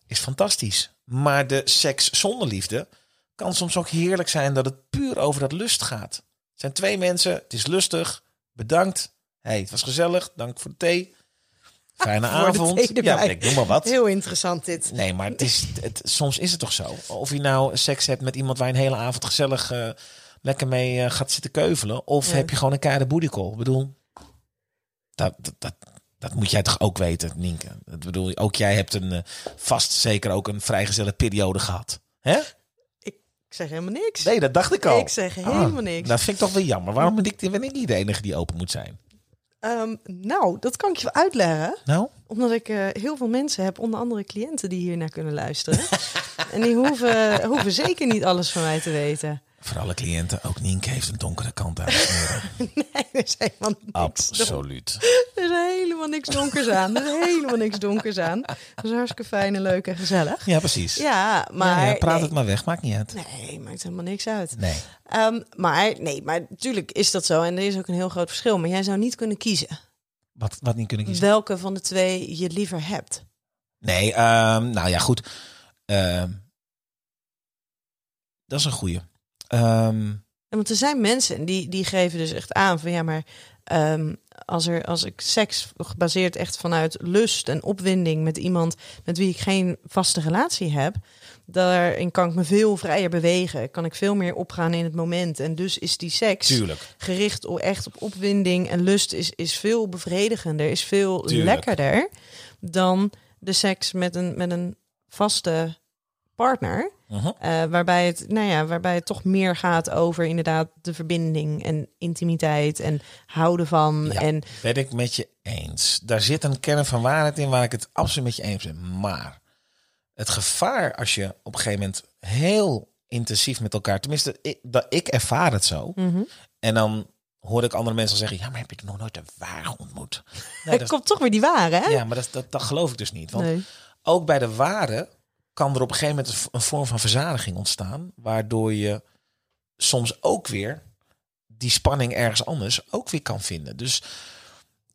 is fantastisch. Maar de seks zonder liefde kan soms ook heerlijk zijn dat het puur over dat lust gaat. Het zijn twee mensen, het is lustig, bedankt. Hey, het was gezellig, dank voor de thee. Fijne (laughs) avond. ja, ik noem maar wat. Heel interessant dit. Nee, maar het is, het, soms is het toch zo. Of je nou seks hebt met iemand waar je een hele avond gezellig eh, lekker mee eh, gaat zitten keuvelen. Of Ja. heb je gewoon een keiharde booty call. Ik bedoel, dat, dat, dat, dat moet jij toch ook weten, Nienke. Ik bedoel, ook jij hebt een eh, vast zeker ook een vrijgezelle periode gehad. Hè? Ik zeg helemaal niks. Nee, dat dacht ik al. Ik zeg helemaal niks. Dat vind ik toch wel jammer. Waarom ben ik, ben ik niet de enige die open moet zijn? Ehm, nou, dat kan ik je uitleggen. Nou? Omdat ik eh, heel veel mensen heb, onder andere cliënten die hier naar kunnen luisteren. (laughs) en die hoeven, hoeven zeker niet alles van mij te weten. Voor alle cliënten, ook Nienke heeft een donkere kant aan. (laughs) Nee, er is helemaal niks. Absoluut. Er is helemaal niks donkers aan. Er is helemaal niks donkers aan. Dat is hartstikke fijn en leuk en gezellig. Ja, precies. Ja, maar... Ja, ja, praat nee, het maar weg, maakt niet uit. Nee, maakt helemaal niks uit. Nee. Ehm, maar nee, maar natuurlijk is dat zo. En er is ook een heel groot verschil. Maar jij zou niet kunnen kiezen Wat, wat niet kunnen kiezen? welke van de twee je liever hebt. Nee, ehm, nou ja, goed. Ehm, dat is een goeie. Ehm, want er zijn mensen die, die geven dus echt aan van ja, maar ehm, als, er, als ik seks gebaseerd echt vanuit lust en opwinding met iemand met wie ik geen vaste relatie heb, daarin kan ik me veel vrijer bewegen. Kan ik veel meer opgaan in het moment. En dus is die seks tuurlijk. gericht op echt op opwinding en lust is, is veel bevredigender, is veel Tuurlijk. lekkerder dan de seks met een, met een vaste partner. Mhm. Eh, waarbij, het, nou ja, waarbij het toch meer gaat over inderdaad de verbinding en intimiteit en houden van. Ja. En Ben ik met je eens. Daar zit een kern van waarheid in waar ik het absoluut met je eens ben. Maar het gevaar als je op een gegeven moment heel intensief met elkaar, tenminste, ik, dat, ik ervaar het zo. Mhm. En dan hoor ik andere mensen zeggen, ja, maar heb ik nog nooit de ware ontmoet? (laughs) Nee, dat, komt toch weer die ware, hè? ja, maar dat, dat, dat geloof ik dus niet. Want nee. ook bij de ware kan er op een gegeven moment een vorm van verzadiging ontstaan, waardoor je soms ook weer die spanning ergens anders ook weer kan vinden. Dus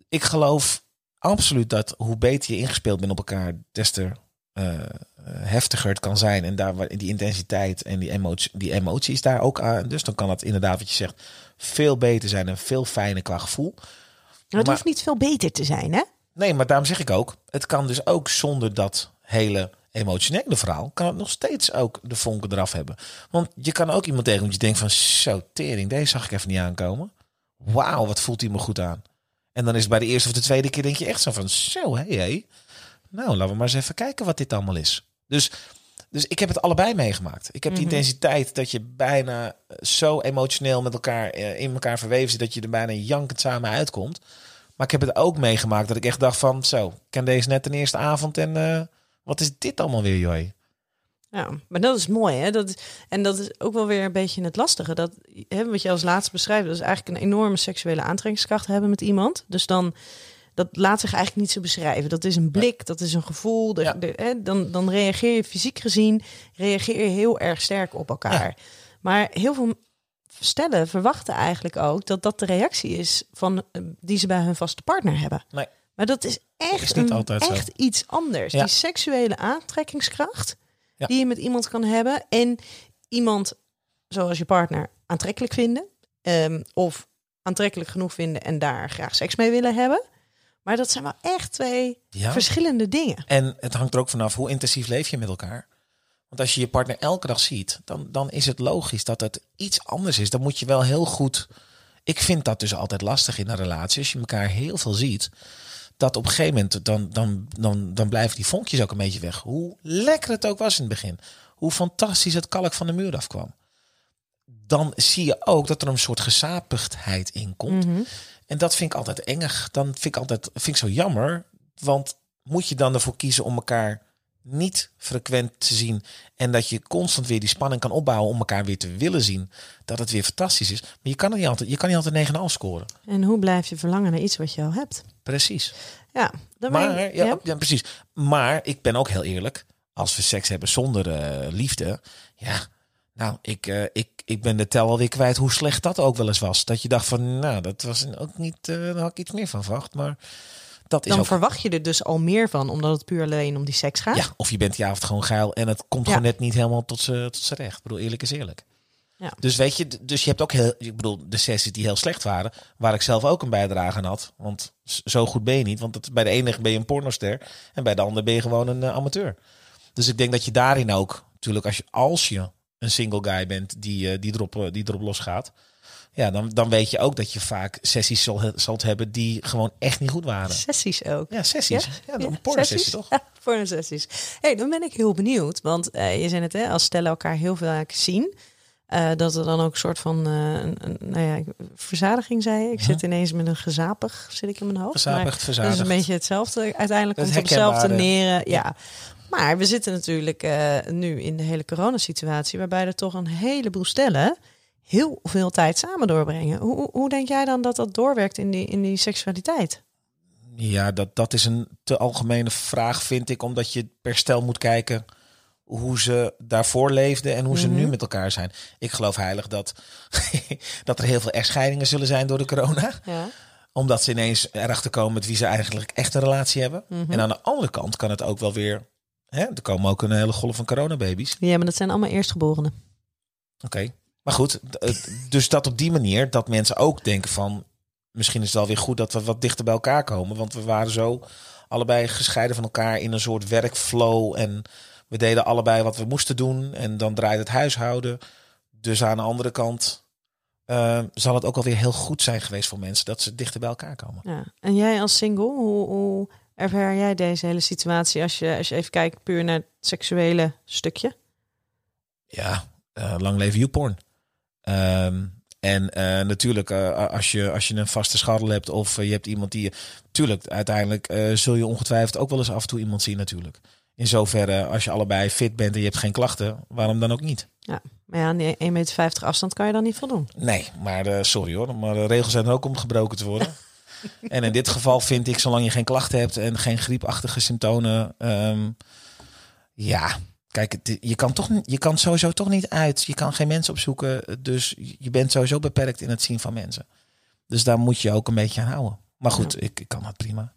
ik geloof absoluut dat hoe beter je ingespeeld bent op elkaar, des te eh, heftiger het kan zijn. En daar die intensiteit en die emotie, die emotie is daar ook aan. Dus dan kan het inderdaad, wat je zegt, veel beter zijn en veel fijner qua gevoel. Maar het Maar- hoeft niet veel beter te zijn, hè? Nee, maar daarom zeg ik ook, het kan dus ook zonder dat hele emotionele verhaal, kan het nog steeds ook de vonken eraf hebben. Want je kan ook iemand tegen, want je denkt van, zo tering, deze zag ik even niet aankomen. Wauw, wat voelt hij me goed aan. En dan is het bij de eerste of de tweede keer denk je echt zo van, zo hé hé. Nou, laten we maar eens even kijken wat dit allemaal is. Dus, dus ik heb het allebei meegemaakt. Ik heb die Mhm. intensiteit dat je bijna eh, zo emotioneel met elkaar eh, in elkaar verweven zit dat je er bijna jankend samen uitkomt. Maar ik heb het ook meegemaakt dat ik echt dacht van, zo, ik ken deze net de eerste avond en eh, wat is dit allemaal weer, joh? Ja, maar dat is mooi, hè? Dat, en dat is ook wel weer een beetje het lastige. Dat, hè, wat je als laatste beschrijft, dat is eigenlijk een enorme seksuele aantrekkingskracht hebben met iemand. Dus dan, dat laat zich eigenlijk niet zo beschrijven. Dat is een blik, dat is een gevoel. De, Ja. de- hè, dan, dan reageer je fysiek gezien, reageer je heel erg sterk op elkaar. Maar heel veel stellen verwachten eigenlijk ook dat dat de reactie is van, eh, die ze bij hun vaste partner hebben. Nee. Maar dat is echt, Is niet een- altijd zo. echt iets anders. Ja. Die seksuele aantrekkingskracht Ja. die je met iemand kan hebben. En iemand zoals je partner aantrekkelijk vinden. ehm, of aantrekkelijk genoeg vinden en daar graag seks mee willen hebben. Maar dat zijn wel echt twee Ja. verschillende dingen. En het hangt er ook vanaf hoe intensief leef je met elkaar. Want als je je partner elke dag ziet, dan, dan is het logisch dat het iets anders is. Dan moet je wel heel goed. Ik vind dat dus altijd lastig in een relatie. Als je elkaar heel veel ziet, dat op een gegeven moment dan, dan, dan, dan blijven die vonkjes ook een beetje weg. Hoe lekker het ook was in het begin. Hoe fantastisch het kalk van de muur afkwam. Dan zie je ook dat er een soort gezapigdheid in komt. Mhm. En dat vind ik altijd engig. Dan vind ik altijd vind ik zo jammer. Want moet je dan ervoor kiezen om elkaar niet frequent te zien. En dat je constant weer die spanning kan opbouwen om elkaar weer te willen zien. Dat het weer fantastisch is. Maar je kan, het niet altijd, je kan niet altijd 9,5 scoren. En hoe blijf je verlangen naar iets wat je al hebt? Precies. Ja, dan Maar, ja, ja? ja, precies. Maar ik ben ook heel eerlijk. Als we seks hebben zonder eh, liefde. Ja, nou, ik, eh, ik, ik ben de tel alweer kwijt hoe slecht dat ook wel eens was. Dat je dacht van, nou, dat was ook niet, eh daar had ik iets meer van verwacht. Maar dat is Dan ook verwacht je er dus al meer van, omdat het puur alleen om die seks gaat. Ja, of je bent die avond gewoon geil en het komt Ja. gewoon net niet helemaal tot z'n tot recht. Ik bedoel, eerlijk is eerlijk. Ja. Dus weet je, dus je hebt ook heel, ik bedoel, de sessies die heel slecht waren, waar ik zelf ook een bijdrage aan had. Want zo goed ben je niet, want het, bij de ene ben je een pornoster en bij de ander ben je gewoon een eh, amateur. Dus ik denk dat je daarin ook, natuurlijk, als je, als je een single guy bent die, eh, die, erop, eh, die erop losgaat, ja, dan, dan weet je ook dat je vaak sessies zal, zult hebben die gewoon echt niet goed waren. Sessies ook. Ja, sessies. Ja, Ja, een pornosessie sessies? toch? Ja, pornosessies. hey, dan ben ik heel benieuwd. Want eh, je zei het, hè, als stellen elkaar heel vaak zien... eh, dat er dan ook een soort van eh, een, een, nou ja, verzadiging zei. Ik zit ineens met een gezapig, zit ik in mijn hoofd. Gezapigd, Maar Dat is een beetje hetzelfde. Uiteindelijk komt het op hetzelfde neer. Ja. Maar we zitten natuurlijk nu in de hele coronasituatie... waarbij er toch een heleboel stellen heel veel tijd samen doorbrengen. Hoe, hoe- denk jij dan dat dat doorwerkt in die, in die seksualiteit? Ja, dat, dat is een te algemene vraag, vind ik. Omdat je per stel moet kijken hoe ze daarvoor leefden en hoe ze nu Mhm. met elkaar zijn. Ik geloof heilig dat, (laughs) dat er heel veel echtscheidingen zullen zijn door de corona. Ja. Omdat ze ineens erachter komen met wie ze eigenlijk echt een relatie hebben. Mhm. En aan de andere kant kan het ook wel weer... Hè, er komen ook een hele golf van coronababies. ja, maar dat zijn allemaal eerstgeborenen. Oké. Maar goed, het- dus dat op die manier dat mensen ook denken van... Misschien is het wel weer goed dat we wat dichter bij elkaar komen. Want we waren zo allebei gescheiden van elkaar in een soort werkflow. En we deden allebei wat we moesten doen. En dan draaide het huishouden. Dus aan de andere kant eh, zal het ook alweer heel goed zijn geweest voor mensen... dat ze dichter bij elkaar komen. Ja. En jij als single, hoe, hoe ervaar jij deze hele situatie als je, als je even kijkt puur naar het seksuele stukje? Ja, eh, lang leven YouPorn. Ehm en eh, natuurlijk, eh, als, je, als je een vaste schadel hebt of eh, je hebt iemand die je... Tuurlijk, uiteindelijk zul je ongetwijfeld ook wel eens af en toe iemand zien natuurlijk. in zoverre, als je allebei fit bent en je hebt geen klachten, waarom dan ook niet? Maar ja, aan die 1,50 meter afstand kan je dan niet voldoen. Nee, maar sorry hoor, maar de regels zijn er ook om gebroken te worden. (laughs) en in dit geval vind ik, zolang je geen klachten hebt en geen griepachtige symptomen, ehm, ja, kijk, het, je kan toch, je kan sowieso toch niet uit. Je kan geen mensen opzoeken, dus je bent sowieso beperkt in het zien van mensen. Dus daar moet je ook een beetje aan houden. Maar goed, ik, ik kan dat prima.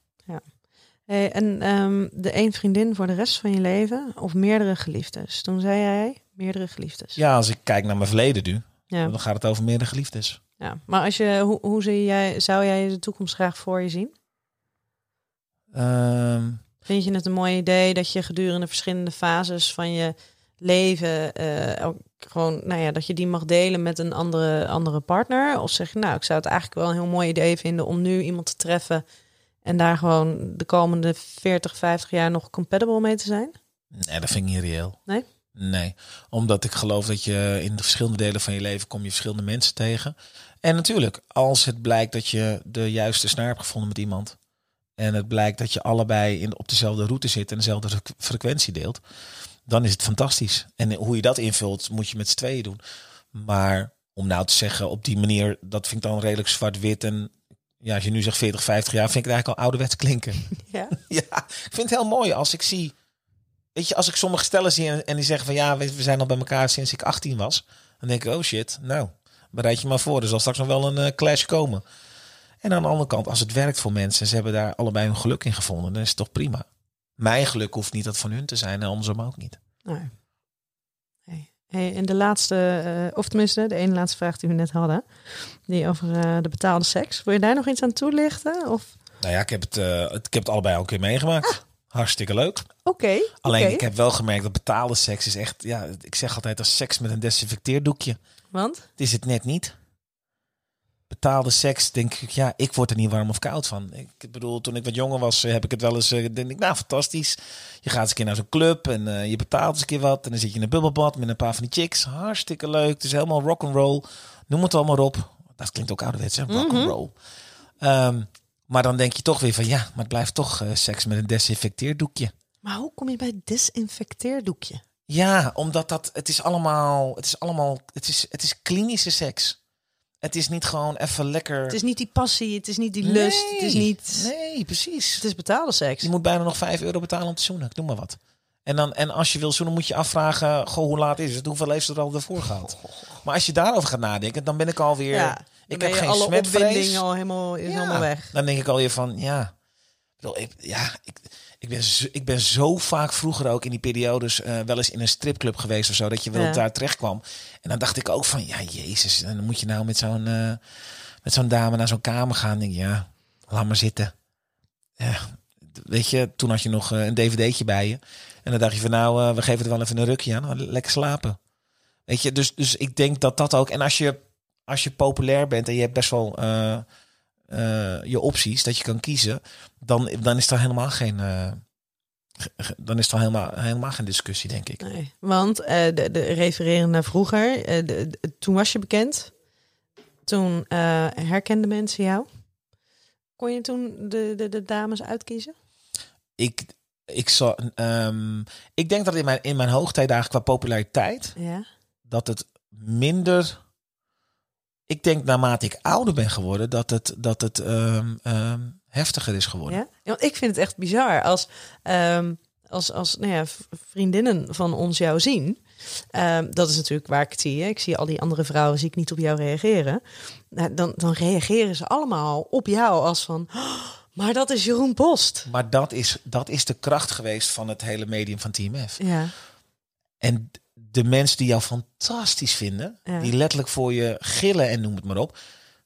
Hey, en ehm, de één vriendin voor de rest van je leven of meerdere geliefdes? Toen zei jij meerdere geliefdes. Ja, als ik kijk naar mijn verleden nu, Ja. dan gaat het over meerdere geliefdes. ja. Maar als je, hoe, hoe zie jij, zou jij de toekomst graag voor je zien? Ehm, Vind je het een mooi idee dat je gedurende verschillende fases van je leven eh, ook gewoon, nou ja, dat je die mag delen met een andere, andere partner? Of zeg je, nou, ik zou het eigenlijk wel een heel mooi idee vinden om nu iemand te treffen en daar gewoon de komende 40, 50 jaar nog compatible mee te zijn? nee, dat vind ik niet reëel. Nee? Nee, omdat ik geloof dat je in de verschillende delen van je leven kom je verschillende mensen tegen. En natuurlijk, als het blijkt dat je de juiste snaar hebt gevonden met iemand. En het blijkt dat je allebei in, op dezelfde route zit en dezelfde fre- frequentie deelt. Dan is het fantastisch. En hoe je dat invult, moet je met z'n tweeën doen. Maar om nou te zeggen op die manier, dat vind ik dan redelijk zwart-wit. En ja, als je nu zegt 40, 50 jaar, vind ik het eigenlijk al ouderwets klinken. (laughs) Ja. (laughs) Ja, ik vind het heel mooi als ik zie. Weet je, als ik sommige stellen zie en, en die zeggen van ja, we, we zijn al bij elkaar sinds ik 18 was. Dan denk ik, oh shit, nou, bereid je maar voor. Er zal straks nog wel een eh, clash komen. En aan de andere kant, als het werkt voor mensen en ze hebben daar allebei hun geluk in gevonden, dan is het toch prima. Mijn geluk hoeft niet dat van hun te zijn en andersom ook niet. Nee. Nee. Hey, en de laatste, eh, of tenminste de ene laatste vraag die we net hadden, die over eh, de betaalde seks. Wil je daar nog iets aan toelichten? Of Nou ja, ik heb het, eh, ik heb het allebei al een keer meegemaakt. Hartstikke leuk. oké, Alleen ik heb wel gemerkt dat betaalde seks is echt, ja, ik zeg altijd als seks met een desinfecteerdoekje. Want Het is het net niet. Betaalde seks, denk ik, ja, ik word er niet warm of koud van. Ik bedoel, toen ik wat jonger was, eh, heb ik het wel eens, eh, denk ik, nou, fantastisch. Je gaat eens een keer naar zo'n club en eh, je betaalt eens een keer wat. En dan zit je in een bubbelbad met een paar van die chicks. Hartstikke leuk. Het is helemaal rock and roll. Noem het allemaal op. Dat klinkt ook ouderwets, hè? Rock and roll. Ehm, maar dan denk je toch weer van, ja, maar het blijft toch seks met een desinfecteerdoekje. maar hoe kom je bij desinfecteerdoekje? Ja, omdat dat, het is allemaal, het is allemaal, het is, het is klinische seks. Het is niet gewoon even lekker. Het is niet die passie, het is niet die lust, het is Nee, niet. Nee, precies. Het is betaalde seks. Je moet bijna nog 5 euro betalen om te zoenen. Ik noem maar wat. En, dan, en als je wil zoenen, moet je afvragen: goh, hoe laat is het? Hoeveel heeft ze er al ervoor gehad? (laughs) Maar als je daarover gaat nadenken, dan ben ik alweer. Ja, ik heb geen alle smetvrees. al helemaal, is Ja, helemaal weg. Dan denk ik alweer van ja. Ik, ja, ik, ik, ben zo, ik ben zo vaak vroeger ook in die periodes eh, wel eens in een stripclub geweest of zo, dat je wel Ja. daar terecht kwam. En dan dacht ik ook van ja, Jezus, en dan moet je nou met zo'n eh, met zo'n dame naar zo'n kamer gaan. Denk ja, laat maar zitten. Ja, weet je, toen had je nog eh, een dvd'tje bij je. En dan dacht je van nou, we geven er wel even een rukje aan. Lekker slapen. Weet je, dus, dus ik denk dat dat ook. En als je, als je populair bent en je hebt best wel eh, je opties dat je kan kiezen, dan, dan is er helemaal geen. eh, dan is er helemaal, helemaal geen discussie, denk ik. Nee, want eh, de, de refereren naar vroeger, de, de- toen was je bekend. Toen herkenden mensen jou. Kon je toen de, de, de dames uitkiezen? Ik, ik, zal, ehm, ik denk dat in mijn, in mijn hoogtijdagen qua populariteit, Ja. dat het minder. Ik denk naarmate ik ouder ben geworden, dat het, dat het ehm, ehm, heftiger is geworden. ja? Want ik vind het echt bizar als, ehm, als, als nou ja, vriendinnen van ons jou zien. Dat is natuurlijk waar ik het zie. Hè. Ik zie al die andere vrouwen zie ik niet op jou reageren. Nou, dan, dan reageren ze allemaal op jou als van... "Oh, maar dat is Jeroen Post. Maar dat is, dat is de kracht geweest van het hele medium van TMF. Ja, En de mensen die jou fantastisch vinden, Ja. die letterlijk voor je gillen en noem het maar op,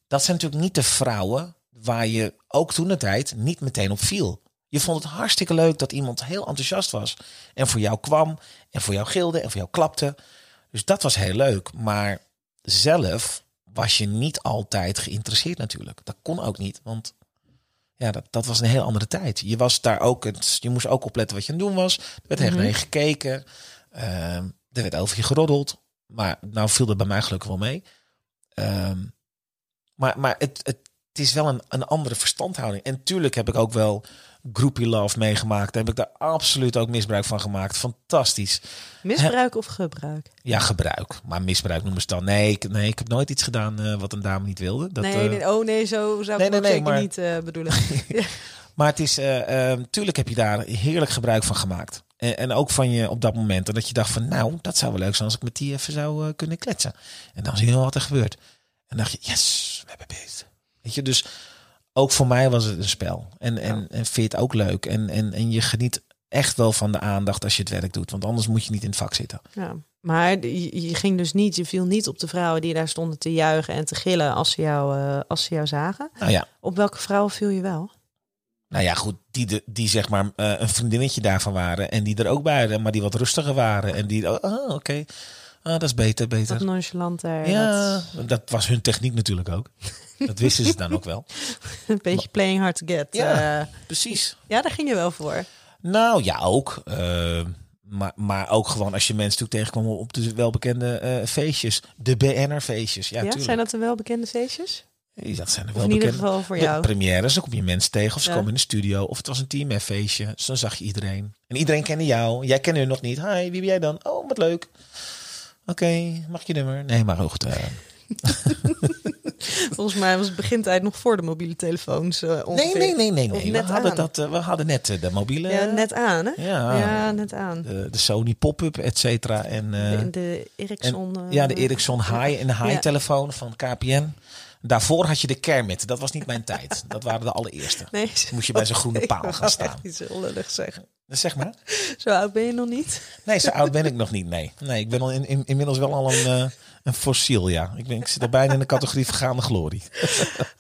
dat zijn natuurlijk niet de vrouwen waar je ook toen de tijd niet meteen op viel. Je vond het hartstikke leuk dat iemand heel enthousiast was en voor jou kwam en voor jou gilde en voor jou klapte. Dus dat was heel leuk. Maar zelf was je niet altijd geïnteresseerd natuurlijk. Dat kon ook niet, want ja, dat, dat was een heel andere tijd. Je was daar ook, het, je moest ook opletten wat je aan het doen was. Er werd je gekeken. Ehm, er werd over je geroddeld. Maar nou viel er bij mij gelukkig wel mee. Ehm, maar maar het, het, het is wel een, een andere verstandhouding. En tuurlijk heb ik ook wel groupie love meegemaakt. Daar heb ik daar absoluut ook misbruik van gemaakt. Fantastisch. Misbruik of gebruik? Ja, gebruik. Maar misbruik noemen ze dan. Nee, ik, nee, ik heb nooit iets gedaan eh, wat een dame niet wilde. Dat, nee, eh, nee, oh nee, zo zou nee, ik nee, zeker maar- niet eh, bedoelen. (laughs) (laughs) Maar het is, eh, eh, tuurlijk heb je daar heerlijk gebruik van gemaakt. En, en ook van je op dat moment. En dat je dacht van, nou, dat zou wel leuk zijn als ik met die even zou eh, kunnen kletsen. En dan zie je wat er gebeurt. En dan dacht je, yes, we hebben beet. Weet je, dus ook voor mij was het een spel. En, en, en vind je het ook leuk. En, en, en je geniet echt wel van de aandacht als je het werk doet. Want anders moet je niet in het vak zitten. Ja, maar je, je ging dus niet, je viel niet op de vrouwen die daar stonden te juichen en te gillen als ze jou, eh, als ze jou zagen. Nou ja, Op welke vrouwen viel je wel? Nou ja goed, die, de, die zeg maar eh, een vriendinnetje daarvan waren. En die er ook bij waren, maar die wat rustiger waren. En die, oh, ah, oké, ah, dat is beter, beter. Dat nonchalant daar. Ja, dat- dat was hun techniek natuurlijk ook. Dat wisten ze dan ook wel. (laughs) een beetje playing hard to get. Ja. Ja, Precies. ja daar ging je wel voor. Nou ja, ook. Eh, maar, maar ook gewoon als je mensen natuurlijk tegenkwam op de welbekende eh, feestjes. De BNR-feestjes. Ja, Ja, tuurlijk. zijn dat de welbekende feestjes? Dat zijn er wel in ieder geval voor De jou? premières, dan kom je mensen tegen. Of ze Ja. komen in de studio. Of het was een team feestje. Dus dan zag je iedereen. En iedereen kende jou. Jij kende hun nog niet. Hi, wie ben jij dan? Oh, wat leuk. Oké, mag ik je nummer? Nee, maar goed. eh, (laughs) Volgens mij was het begintijd nog voor de mobiele telefoons. eh, nee, nee, nee, nee. Nee. We, hadden aan. dat, eh, we hadden net de mobiele... Ja, net aan, hè? Ja, Ja, net aan. de, de Sony pop-up, et cetera. En, de, de Ericsson. ja, de Ericsson High en de Ja. High-telefoon van KPN. Daarvoor had je de Kermit. Dat was niet mijn tijd. Dat waren de allereerste. Nee, Moest je bij zo'n (laughs) groene paal gaan staan. Echt iets heel lullig zeggen. Dus zeg maar. Zo oud ben je nog niet? Nee, zo oud ben ik nog niet. Nee, nee ik ben al in, in- inmiddels wel al een, eh, een fossiel, ja. Ik, ben, ik zit er bijna in de categorie vergaande glorie. (laughs)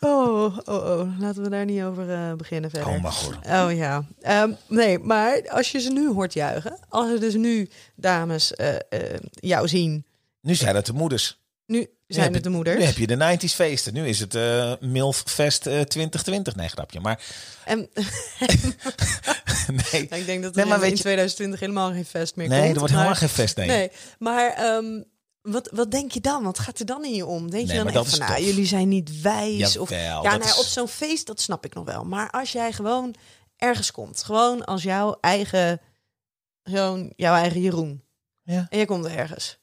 Oh, oh, oh. Laten we daar niet over eh, beginnen verder. Oh. Oh ja. Ehm, nee, maar als je ze nu hoort juichen. Als er dus nu dames eh, jou zien. Nu zijn het de moeders. Nu zijn het de moeders. Nu heb je de 90s feesten. Nu is het eh MILF Fest eh, 2020. Nee, grapje. Maar En (laughs) nee, ik denk dat Nee, er maar in, weet in je- 2020 helemaal geen fest meer nee komt. er wordt helemaal geen fest. Nee. Nee, maar ehm, wat, wat denk je dan? Wat gaat er dan in je om? Denk Nee, je dan echt van, nou, jullie zijn niet wijs? of, Jawel, ja, dat nou, is- op zo'n feest, dat snap ik nog wel. Maar als jij gewoon ergens komt, gewoon als jouw eigen, gewoon jouw eigen Jeroen. Ja. En je komt ergens.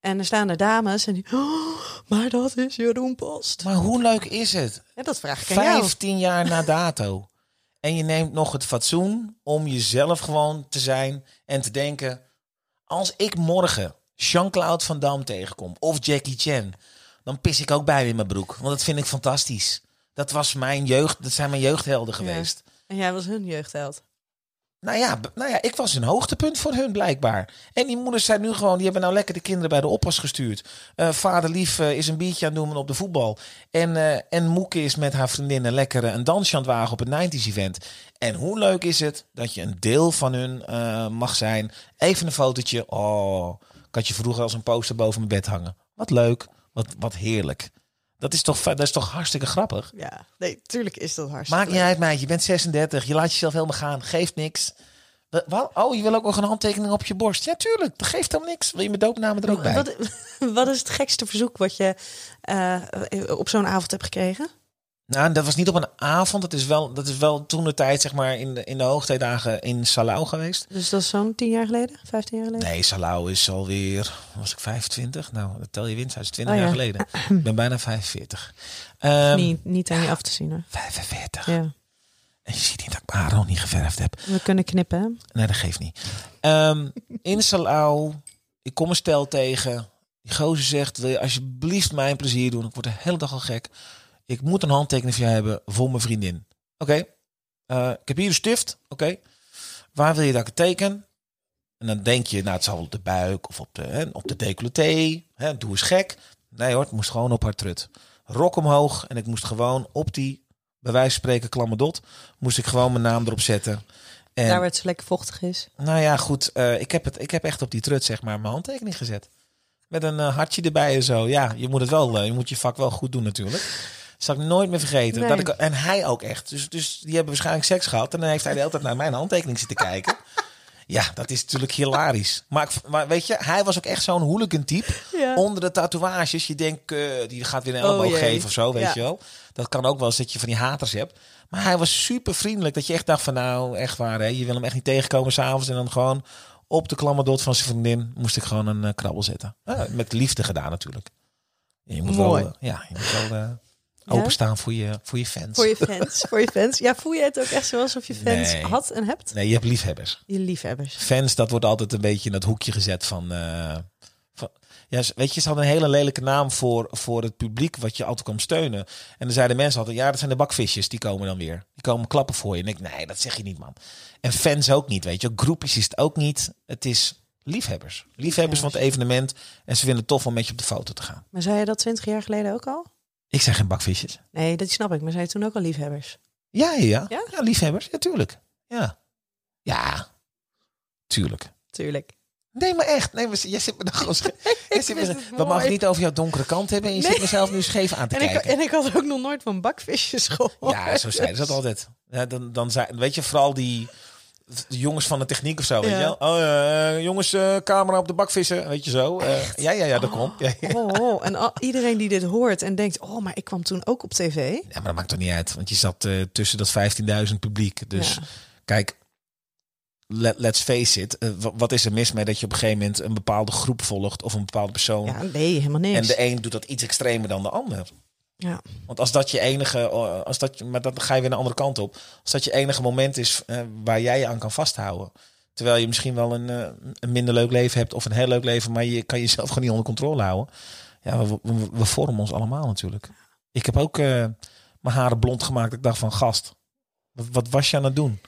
En er staan er dames en die, (gasps) oh, maar dat is Jeroen Post. Maar hoe leuk is het? Dat vraag ik aan jou. 15 jaar na dato. En je neemt nog het fatsoen om jezelf gewoon te zijn en te denken... Als ik morgen Jean-Claude Van Damme tegenkom of Jackie Chan... dan pis ik ook bij in mijn broek. Want dat vind ik fantastisch. Dat, was mijn jeugd, dat zijn mijn jeugdhelden geweest. En jij was hun jeugdheld. Nou ja, nou ja, ik was een hoogtepunt voor hun blijkbaar. En die moeders zijn nu gewoon, die hebben nou lekker de kinderen bij de oppas gestuurd. Eh, vader Lief eh, is een biertje aan het doen op de voetbal. En, eh en Moeke is met haar vriendinnen lekker een dansje aan het wagen op het 90s event. En hoe leuk is het dat je een deel van hun mag zijn. Even een fotootje. Oh, ik had je vroeger als een poster boven mijn bed hangen. Wat leuk, wat, wat heerlijk. Dat is, toch, dat is toch hartstikke grappig? Ja, nee, tuurlijk is dat hartstikke Maakt niet uit, meid. Je bent 36. Je laat jezelf helemaal gaan. Geeft niks. Wa- Wat? Oh, je wil ook nog een handtekening op je borst? Ja, tuurlijk. Dat geeft helemaal niks. Wil je mijn doopnaam er ook bij? Wat, (laughs) wat is het gekste verzoek wat je eh, op zo'n avond hebt gekregen? Nou, dat was niet op een avond. Dat is wel, dat is wel toen de tijd, zeg maar, in de, in de hoogtijdagen in Salau geweest. Dus dat is zo'n tien jaar geleden, vijftien jaar geleden? Nee, Salau is alweer, was ik 25? Nou, dat tel je winst, dat is 20 Oh, ja. jaar geleden. Ik ben bijna 45. Ehm, niet, niet aan je af te zien hoor. 45. Ja. En je ziet niet dat ik mijn haar nog niet geverfd heb. We kunnen knippen, hè? Nee, dat geeft niet. Ehm, in Salau, ik kom een stel tegen. Die gozer zegt, wil je alsjeblieft mij een plezier doen? Ik word de hele dag al gek. Ik moet een handtekening van jou hebben voor mijn vriendin. Oké, eh, ik heb hier een stift. Oké, waar wil je dat ik het teken? En dan denk je, nou het zal op de buik of op de, hè, op de decolleté. Hè, doe eens gek. Nee hoor, het moest gewoon op haar trut. Rok omhoog en ik moest gewoon op die, bij wijze van spreken, klamme dot, moest ik gewoon mijn naam erop zetten. En, Daar waar het zo lekker vochtig is. nou ja, goed. eh, ik, heb het, ik heb echt op die trut zeg maar mijn handtekening gezet. Met een eh, hartje erbij en zo. Ja, je moet het wel. je moet je vak wel goed doen natuurlijk. Zal ik nooit meer vergeten. Nee. Dat ik, en hij ook echt. Dus, dus die hebben waarschijnlijk seks gehad. En dan heeft hij de hele tijd naar mijn handtekening zitten kijken. (laughs) Ja, dat is natuurlijk hilarisch. Maar, weet je, hij was ook echt zo'n hooligan type. Ja. Onder de tatoeages, je denkt, eh, die gaat weer een Oh, elleboog jee. geven of zo, weet Ja. je wel. Dat kan ook wel eens dat je van die haters hebt. Maar hij was super vriendelijk. Dat je echt dacht van, nou, echt waar, hè. Je wil hem echt niet tegenkomen s'avonds. En dan gewoon op de klammerdot van zijn vriendin moest ik gewoon een eh, krabbel zetten. Ja, met liefde gedaan natuurlijk. Je moet Mooi. wel, eh, ja, je moet wel openstaan voor je, voor je fans. Voor je (laughs) fans. voor je fans. Ja, voel je het ook echt zo alsof je fans Nee. had en hebt? Nee, je hebt liefhebbers. Je liefhebbers. Fans, dat wordt altijd een beetje in dat hoekje gezet van... eh, van ja, weet je, ze hadden een hele lelijke naam voor, voor het publiek wat je altijd kwam steunen. En dan zeiden mensen altijd, ja, dat zijn de bakvisjes, die komen dan weer. Die komen klappen voor je. En ik, nee, dat zeg je niet, man. En fans ook niet, weet je. Groepjes is het ook niet. Het is liefhebbers. Liefhebbers van het evenement. En ze vinden het tof om met je op de foto te gaan. Maar zei je dat twintig jaar geleden ook al? Ik zeg geen bakvisjes. Nee, dat snap ik. Maar zei je toen ook al liefhebbers? Ja, ja, ja. Liefhebbers. Ja, tuurlijk. Ja. Ja, tuurlijk. Tuurlijk. Nee, maar echt. Nee, maar jij zit me dan gewoon (laughs) We mogen mooi. niet over jouw donkere kant hebben. En je Nee. zit mezelf nu scheef aan te En ik, kijken. en ik had ook nog nooit van bakvisjes gehoord. Ja, zo zeiden ze dat altijd. Ja, dan, dan weet je, vooral die de jongens van de techniek of zo. Weet je? Oh, eh, jongens, eh, camera op de bakvissen. Weet je zo. Eh, ja, ja, ja, dat komt. Ja, ja. Oh, oh. En al- iedereen die dit hoort en denkt, oh, maar ik kwam toen ook op tv. Ja, maar dat maakt toch niet uit. Want je zat eh, tussen dat 15.000 publiek. Dus Ja. kijk, let, let's face it. eh, wa- wat is er mis mee dat je op een gegeven moment een bepaalde groep volgt of een bepaalde persoon. Ja, nee, helemaal niks. en de een doet dat iets extremer dan de ander. Ja. Want als dat je enige, eh, als dat, maar dan ga je weer een andere kant op. Als dat je enige moment is eh, waar jij je aan kan vasthouden. Terwijl je misschien wel een, eh, een minder leuk leven hebt of een heel leuk leven, maar je kan jezelf (laughs) gewoon niet onder controle houden. Ja, we, we, we vormen ons allemaal natuurlijk. Ik heb ook mijn haren blond gemaakt. Ik dacht van gast, wat, wat was je aan het doen?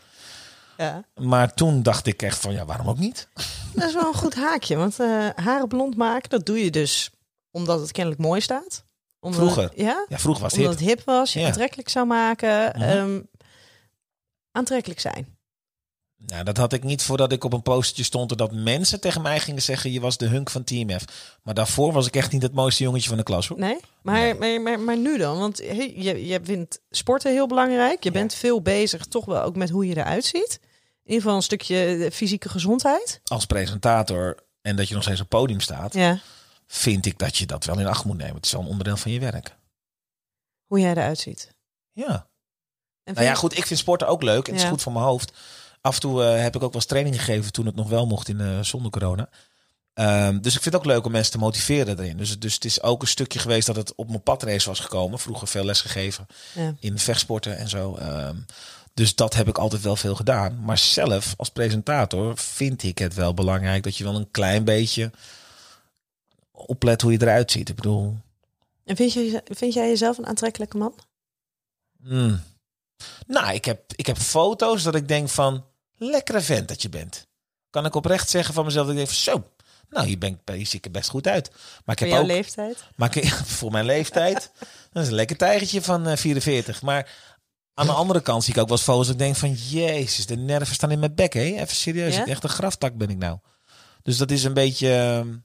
ja. Maar toen dacht ik echt van ja, waarom ook niet? Dat is wel een goed haakje. Want haren blond maken, dat doe je dus omdat het kennelijk mooi staat. Omdat Vroeger. Het, ja, Ja, vroeger was het omdat hip. het hip was, je Ja. aantrekkelijk zou maken. Mhm. ehm, aantrekkelijk zijn. Nou, dat had ik niet voordat ik op een postertje stond en dat mensen tegen mij gingen zeggen je was de hunk van Team F. Maar daarvoor was ik echt niet het mooiste jongetje van de klas hoor. Nee? Maar, Nee. Maar, maar, maar nu dan? Want hey, je, je vindt sporten heel belangrijk. Je Ja. bent veel bezig toch wel ook met hoe je eruit ziet. In ieder geval een stukje eh, fysieke gezondheid. Als presentator en dat je nog steeds op podium staat, Ja. Vind ik dat je dat wel in acht moet nemen. Het is wel een onderdeel van je werk. Hoe jij eruit ziet. Ja. En Nou ja, goed, ik vind sporten ook leuk en het Ja. is goed voor mijn hoofd. Af en toe eh, heb ik ook wel eens training gegeven toen het nog wel mocht in eh, zonder corona. Ehm, dus ik vind het ook leuk om mensen te motiveren erin. Dus, dus het is ook een stukje geweest dat het op mijn padrace was gekomen. Vroeger veel les gegeven Ja. in vechtsporten en zo. Ehm, dus dat heb ik altijd wel veel gedaan. Maar zelf als presentator vind ik het wel belangrijk dat je wel een klein beetje oplet hoe je eruit ziet. Ik bedoel, En vind, je, vind jij jezelf een aantrekkelijke man? Hmm. Nou, ik heb, ik heb foto's dat ik denk van, lekkere vent dat je bent. Kan ik oprecht zeggen van mezelf, dat ik denk van, zo, nou, hier, ben ik, hier zie ik er best goed uit. Maar ik Voor heb jouw ook, leeftijd? maar ik, (laughs) voor mijn leeftijd, dat is een lekker tijgertje van eh, 44. Maar aan de andere kant zie ik ook wel eens foto's dat ik denk van, jezus, de nerven staan in mijn bek, hé. Even serieus, Ja? echt een graftak ben ik nou. Dus dat is een beetje, ehm,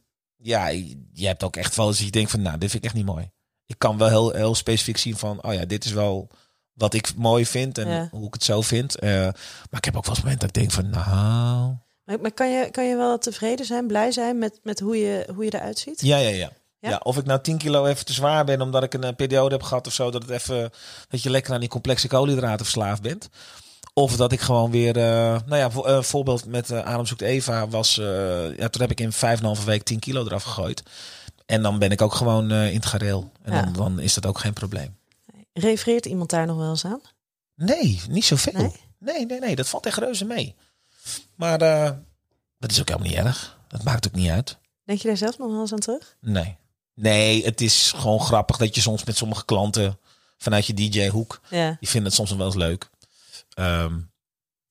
ja, je hebt ook echt foto's dat je denkt van, nou, dit vind ik echt niet mooi. Ik kan wel heel, heel specifiek zien van, oh ja, dit is wel wat ik mooi vind en Ja. hoe ik het zo vind. Eh, maar ik heb ook wel eens momenten dat ik denk van, nou... Maar, maar kan, je, kan je wel tevreden zijn, blij zijn met, met hoe, je, hoe je eruit ziet? Ja, ja, ja. Ja? Ja? of ik nou 10 kilo even te zwaar ben omdat ik een eh, periode heb gehad of zo, dat het even dat je lekker aan die complexe koolhydraten verslaafd bent. Of dat ik gewoon weer, eh, nou ja, vo- eh, voorbeeld met eh Adem zoekt Eva was, ja, toen heb ik in 5,5 week 10 kilo eraf gegooid. En dan ben ik ook gewoon in het gareel. En Ja. dan, dan is dat ook geen probleem. Refereert iemand daar nog wel eens aan? Nee, niet zoveel. Nee? Nee, nee, nee, dat valt echt reuze mee. Maar dat is ook helemaal niet erg. Dat maakt ook niet uit. Denk je daar zelf nog wel eens aan terug? Nee. Nee, het is gewoon grappig dat je soms met sommige klanten vanuit je DJ-hoek, Ja. die vinden het soms wel eens leuk. Ehm,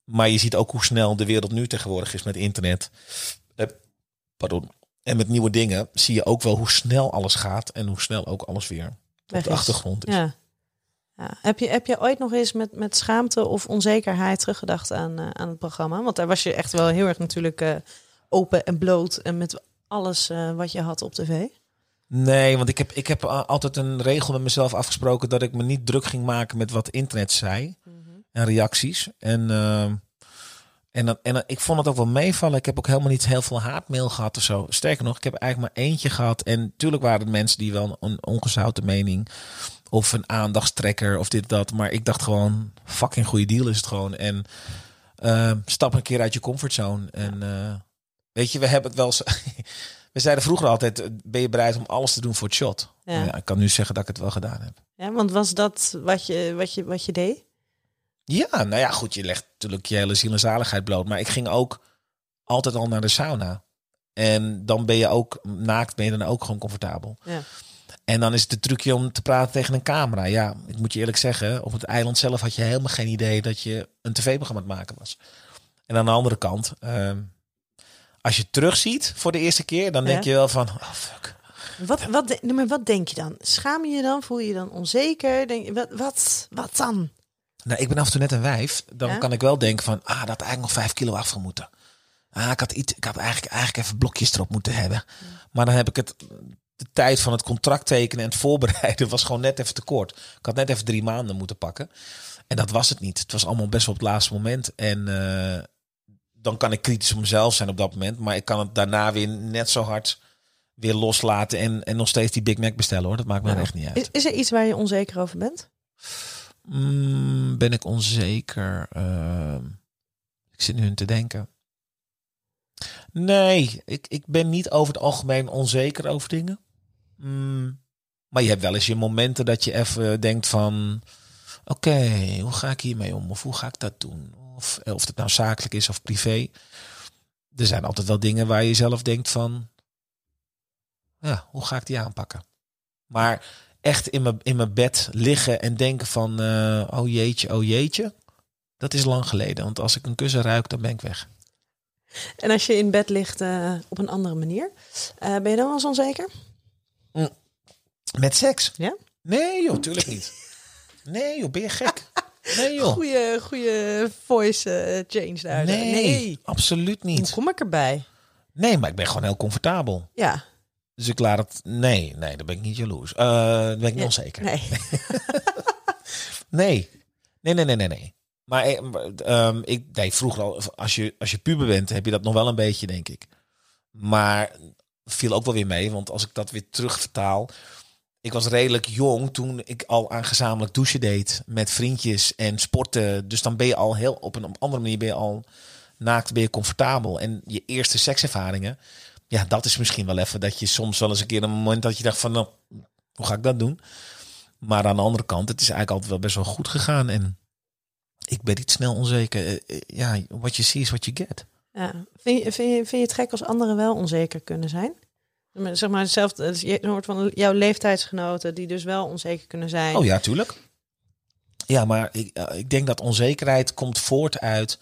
maar je ziet ook hoe snel de wereld nu tegenwoordig is met internet. Eh, pardon. En met nieuwe dingen zie je ook wel hoe snel alles gaat en hoe snel ook alles weer op de achtergrond is. Ja. ja. Heb, je, heb je ooit nog eens met, met schaamte of onzekerheid teruggedacht aan, eh, aan het programma? Want daar was je echt wel heel erg natuurlijk eh, open en bloot en met alles wat je had op tv. Nee, want ik heb, ik heb altijd een regel met mezelf afgesproken dat ik me niet druk ging maken met wat internet zei. En reacties. En ehm, En, dan, en ik vond het ook wel meevallen. Ik heb ook helemaal niet heel veel haatmail gehad of zo. Sterker nog, ik heb eigenlijk maar eentje gehad. En natuurlijk waren het mensen die wel een ongezouten mening of een aandachtstrekker of dit dat. Maar ik dacht gewoon, fucking goede deal is het gewoon. En eh, stap een keer uit je comfortzone. En eh, weet je, we hebben het wel. (laughs) we zeiden vroeger altijd: ben je bereid om alles te doen voor het shot? Ja. Ja, ik kan nu zeggen dat ik het wel gedaan heb. Ja, want was dat wat je, wat je, wat je deed? Ja, nou ja, goed, je legt natuurlijk je hele ziel en zaligheid bloot. Maar ik ging ook altijd al naar de sauna. En dan ben je ook naakt, ben je dan ook gewoon comfortabel. Ja. En dan is het de trucje om te praten tegen een camera. Ja, ik moet je eerlijk zeggen, op het eiland zelf had je helemaal geen idee dat je een tv-programma aan het maken was. En aan de andere kant, ehm, als je terugziet voor de eerste keer, dan denk Ja. je wel van, oh fuck. Wat, wat, maar wat denk je dan? Schaam je je dan? Voel je je dan onzeker? Denk je, wat, wat, wat dan? Nou, ik ben af en toe net een wijf. Dan Ja? kan ik wel denken van, ah, dat had eigenlijk nog vijf kilo af moeten. Ah, ik had, iets, ik had eigenlijk, eigenlijk even blokjes erop moeten hebben. Maar dan heb ik het, de tijd van het contract tekenen en het voorbereiden was gewoon net even te kort. Ik had net even drie maanden moeten pakken. En dat was het niet. Het was allemaal best wel op het laatste moment. En eh, dan kan ik kritisch op mezelf zijn op dat moment. Maar ik kan het daarna weer net zo hard weer loslaten. En, en nog steeds die Big Mac bestellen hoor. Dat maakt me Ja. echt niet uit. Is, is er iets waar je onzeker over bent? Mm, ben ik onzeker? Ehm, ik zit nu in te denken. Nee, ik, ik ben niet over het algemeen onzeker over dingen. Mm, maar je hebt wel eens je momenten dat je even denkt van... Oké, hoe ga ik hiermee om? Of hoe ga ik dat doen? Of, eh, of het nou zakelijk is of privé. Er zijn altijd wel dingen waar je zelf denkt van... Ja, hoe ga ik die aanpakken? Maar echt in mijn, in mijn bed liggen en denken van... eh, oh jeetje, oh jeetje. Dat is lang geleden. Want als ik een kussen ruik, dan ben ik weg. En als je in bed ligt eh, op een andere manier, eh, ben je dan wel eens onzeker? Met seks? Ja? Nee joh, tuurlijk niet. Nee joh, ben je gek? Nee joh. Goeie, goeie voice change daar. Nee, absoluut Hoe niet. kom ik erbij? Nee, maar ik ben gewoon heel comfortabel. Ja. Dus ik laat het... Nee, nee, dan ben ik niet jaloers. Dan ben ik Ja, onzeker. Nee. (laughs) Nee. Nee, nee, nee, nee, nee. Maar eh, ehm, ik nee, vroeger al, als je, als je puber bent, heb je dat nog wel een beetje, denk ik. Maar viel ook wel weer mee, want als ik dat weer terugvertaal. Ik was redelijk jong toen ik al aan gezamenlijk douchen deed met vriendjes en sporten. Dus dan ben je al heel op een andere manier ben je al naakt, ben je comfortabel. En je eerste sekservaringen, ja, dat is misschien wel even dat je soms wel eens een keer een moment dat je dacht van, nou, hoe ga ik dat doen? Maar aan de andere kant, het is eigenlijk altijd wel best wel goed gegaan. En ik ben niet snel onzeker. Eh, eh, Ja, what you see is what you get. Ja. Vind, je, vind, je, vind je het gek als anderen wel onzeker kunnen zijn? Zeg maar hetzelfde, je hoort van jouw leeftijdsgenoten die dus wel onzeker kunnen zijn. Oh ja, tuurlijk. Ja, maar ik, eh, ik denk dat onzekerheid komt voort uit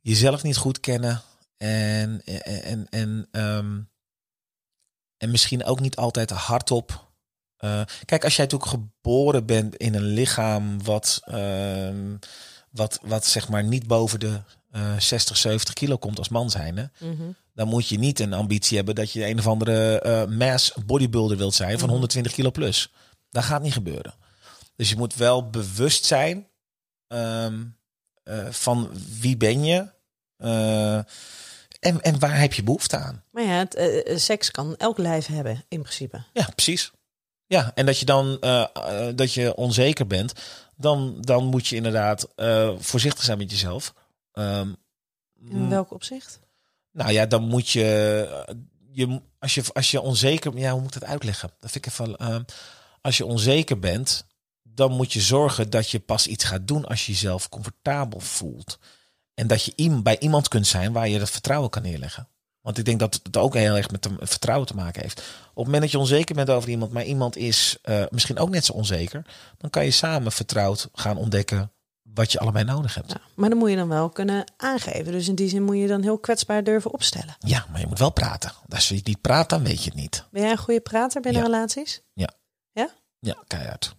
jezelf niet goed kennen. En, en, en, ehm, en misschien ook niet altijd hardop. Eh, kijk, als jij natuurlijk geboren bent in een lichaam wat, ehm, wat, wat zeg maar niet boven de eh 60, 70 kilo komt als man zijn. Hè? Mhm. dan moet je niet een ambitie hebben dat je een of andere eh mass bodybuilder wilt zijn van 120 kilo plus. Dat gaat niet gebeuren. Dus je moet wel bewust zijn ehm, eh, van wie ben je eh, en, en waar heb je behoefte aan. Maar ja, het, eh, eh, seks kan elk lijf hebben in principe. Ja, precies. Ja, en dat je dan dat je onzeker bent, dan, dan moet je inderdaad voorzichtig zijn met jezelf. Ehm, In welk opzicht? Nou ja, dan moet je, je als je als je onzeker, ja, hoe moet ik dat uitleggen? Dat vind ik even. als je onzeker bent, dan moet je zorgen dat je pas iets gaat doen als je jezelf comfortabel voelt. En dat je bij iemand kunt zijn waar je dat vertrouwen kan neerleggen. Want ik denk dat het ook heel erg met vertrouwen te maken heeft. Op het moment dat je onzeker bent over iemand, maar iemand is eh, misschien ook net zo onzeker, dan kan je samen vertrouwd gaan ontdekken wat je allebei nodig hebt. Ja, maar dan moet je dan wel kunnen aangeven. Dus in die zin moet je dan heel kwetsbaar durven opstellen. Ja, maar je moet wel praten. Als je niet praat, dan weet je het niet. Ben jij een goede prater binnen Ja. relaties? Ja, keihard.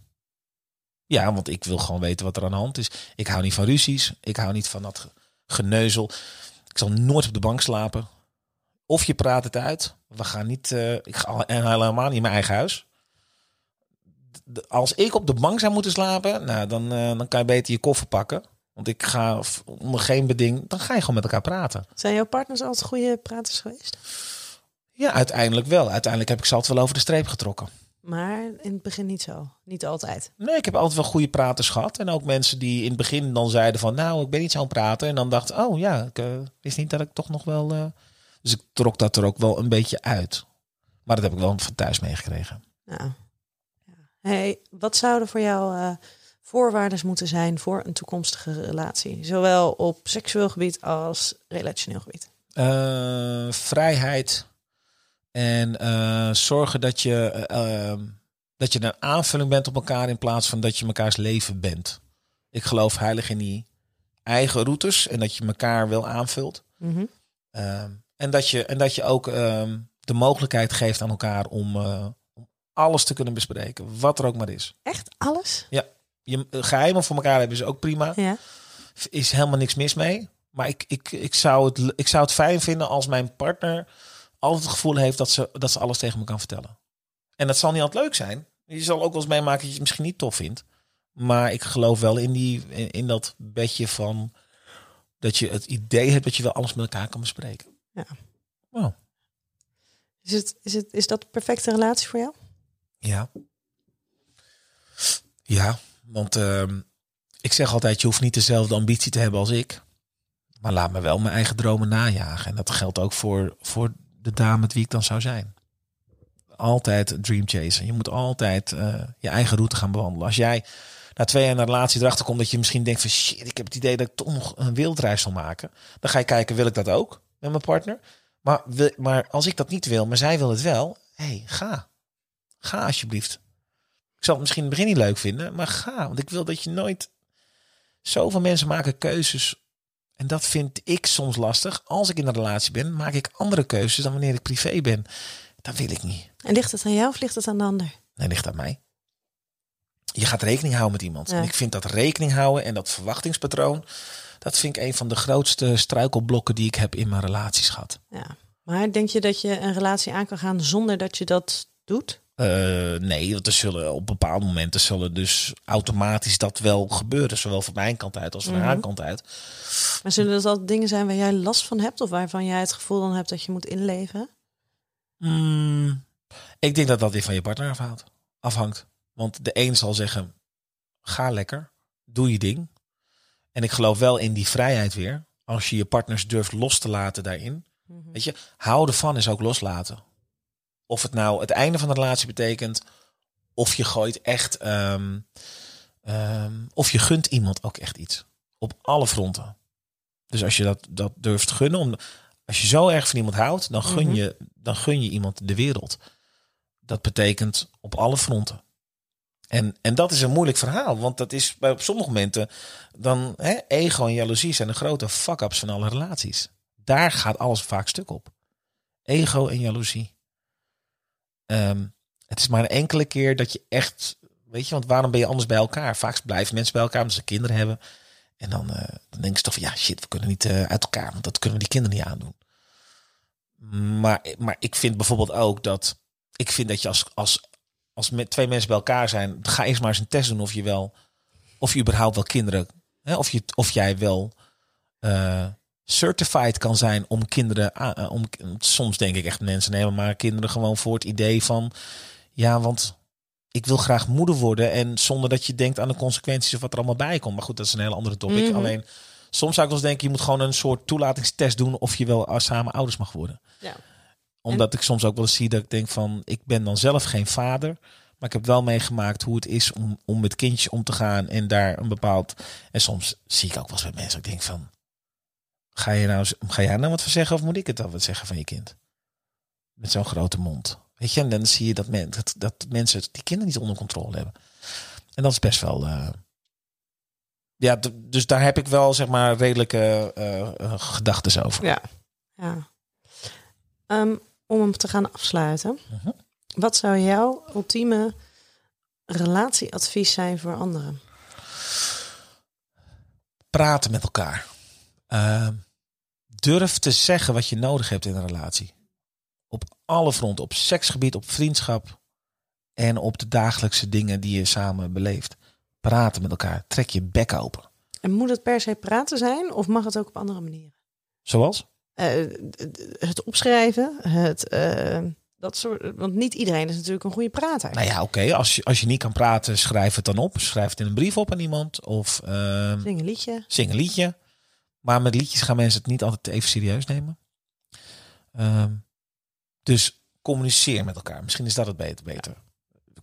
Ja, want ik wil gewoon weten wat er aan de hand is. Ik hou niet van ruzies. Ik hou niet van dat geneuzel. Ik zal nooit op de bank slapen. Of je praat het uit. We gaan niet. eh, ik ga helemaal niet in mijn eigen huis. Als ik op de bank zou moeten slapen, nou, dan, eh, dan kan je beter je koffer pakken. Want ik ga onder geen beding, dan ga je gewoon met elkaar praten. Zijn jouw partners altijd goede praters geweest? Ja, uiteindelijk wel. Uiteindelijk heb ik ze altijd wel over de streep getrokken. Maar in het begin niet zo. Niet altijd. Nee, ik heb altijd wel goede praters gehad. En ook mensen die in het begin dan zeiden van... nou, ik ben niet zo'n prater. En dan dacht oh ja, ik eh, wist niet dat ik toch nog wel... eh, Dus ik trok dat er ook wel een beetje uit. Maar dat heb ik wel van thuis meegekregen. Nou. Hey, wat zouden voor jou eh voorwaarden moeten zijn voor een toekomstige relatie? Zowel op seksueel gebied als relationeel gebied. Vrijheid. En eh, zorgen dat je, eh, ehm, dat je een aanvulling bent op elkaar... in plaats van dat je mekaars leven bent. Ik geloof heilig in die eigen routes. En dat je elkaar wel aanvult. Mhm. Ehm, en, dat je, en dat je ook ehm, de mogelijkheid geeft aan elkaar om, eh, om alles te kunnen bespreken. Wat er ook maar is. Echt alles? Je, eh, geheimen voor elkaar hebben is ook prima. Ja. Is helemaal niks mis mee. Maar ik, ik, ik, zou het, ik zou het fijn vinden als mijn partner altijd het gevoel heeft dat ze, dat ze alles tegen me kan vertellen. En dat zal niet altijd leuk zijn. Je zal ook wel eens meemaken dat je het misschien niet tof vindt. Maar ik geloof wel in, die, in, in dat bedje van dat je het idee hebt dat je wel alles met elkaar kan bespreken. Ja. Wow. Is, het, is, het, is dat de perfecte relatie voor jou? Ja. Ja, want ehm, ik zeg altijd, je hoeft niet dezelfde ambitie te hebben als ik. Maar laat me wel mijn eigen dromen najagen. En dat geldt ook voor, voor de dame met wie ik dan zou zijn. Altijd dream chasen. Je moet altijd eh, je eigen route gaan bewandelen. Als jij na twee jaar in een relatie erachter komt dat je misschien denkt van shit, ik heb het idee dat ik toch nog een wereldreis zal maken. Dan ga je kijken, wil ik dat ook met mijn partner? Maar, wil, maar als ik dat niet wil, maar zij wil het wel. Hey, ga. Ga alsjeblieft. Ik zal het misschien in het begin niet leuk vinden, maar ga. Want ik wil dat je nooit... Zoveel mensen maken keuzes. En dat vind ik soms lastig. Als ik in een relatie ben, maak ik andere keuzes dan wanneer ik privé ben. Dat wil ik niet. En ligt het aan jou of ligt het aan de ander? Nee, ligt aan mij. Je gaat rekening houden met iemand. Ja. En ik vind dat rekening houden en dat verwachtingspatroon... dat vind ik een van de grootste struikelblokken die ik heb in mijn relaties gehad. Ja. Maar denk je dat je een relatie aan kan gaan zonder dat je dat doet? Eh, nee, want er zullen op bepaalde momenten zullen dus automatisch dat wel gebeuren. Zowel van mijn kant uit als van Mhm. haar kant uit. Maar zullen dat altijd dingen zijn waar jij last van hebt? Of waarvan jij het gevoel dan hebt dat je moet inleven? Mm, ik denk dat dat weer van je partner afhangt. afhangt. Want de een zal zeggen, ga lekker, doe je ding. En ik geloof wel in die vrijheid weer. Als je je partners durft los te laten daarin. Weet je, houden van is ook loslaten. Of het nou het einde van de relatie betekent, of je gooit echt, ehm, ehm, of je gunt iemand ook echt iets. Op alle fronten. Dus als je dat, dat durft gunnen, om, als je zo erg van iemand houdt, dan gun, Mhm. je, dan gun je iemand de wereld. Dat betekent op alle fronten. En, en dat is een moeilijk verhaal, want dat is bij op sommige momenten dan hè, ego en jaloezie zijn de grote fuck-ups van alle relaties. Daar gaat alles vaak stuk op. Ego en jaloezie. Ehm, het is maar een enkele keer dat je echt, weet je, want waarom ben je anders bij elkaar? Vaak blijven mensen bij elkaar omdat ze kinderen hebben. En dan, eh, dan denken ze toch van ja, shit, we kunnen niet eh, uit elkaar, want dat kunnen we die kinderen niet aandoen. Maar, maar ik vind bijvoorbeeld ook dat, ik vind dat je als, als, als met twee mensen bij elkaar zijn, ga eerst maar eens een test doen of je wel, of je überhaupt wel kinderen, hè, of, je, of jij wel eh, certified kan zijn om kinderen, eh, om, soms denk ik echt mensen nemen maar kinderen gewoon voor het idee van, ja, want ik wil graag moeder worden en zonder dat je denkt aan de consequenties of wat er allemaal bij komt. Maar goed, dat is een hele andere topic. Mhm. Alleen soms zou ik wel eens denken, je moet gewoon een soort toelatingstest doen of je wel samen ouders mag worden Ja. omdat ik soms ook wel eens zie dat ik denk van, ik ben dan zelf geen vader. Maar ik heb wel meegemaakt hoe het is om, om met kindjes om te gaan en daar een bepaald. En soms zie ik ook wel eens bij mensen, ik denk van, ga je nou, ga jij nou wat van zeggen of moet ik het dan wat zeggen van je kind? Met zo'n grote mond. Weet je, en dan zie je dat, men, dat, dat mensen die kinderen niet onder controle hebben. En dat is best wel. eh, ja, dus daar heb ik wel zeg maar redelijke eh, eh, gedachten over. Ja. ja. Ehm, om hem te gaan afsluiten. Mhm. Wat zou jouw ultieme relatieadvies zijn voor anderen? praten met elkaar. Uh, durf te zeggen wat je nodig hebt in een relatie. Op alle fronten. Op seksgebied, op vriendschap. En op de dagelijkse dingen die je samen beleeft. Praten met elkaar. Trek je bek open. En moet het per se praten zijn of mag het ook op andere manieren? Zoals? Eh, het opschrijven, het, eh, dat soort. Want niet iedereen is natuurlijk een goede prater. Nou ja, oké. Als, je, als je niet kan praten, schrijf het dan op. Schrijf het in een brief op aan iemand. Of ehm, Zing een liedje. zing een liedje. Maar met liedjes gaan mensen het niet altijd even serieus nemen. Ehm, dus communiceer met elkaar. Misschien is dat het beter. beter.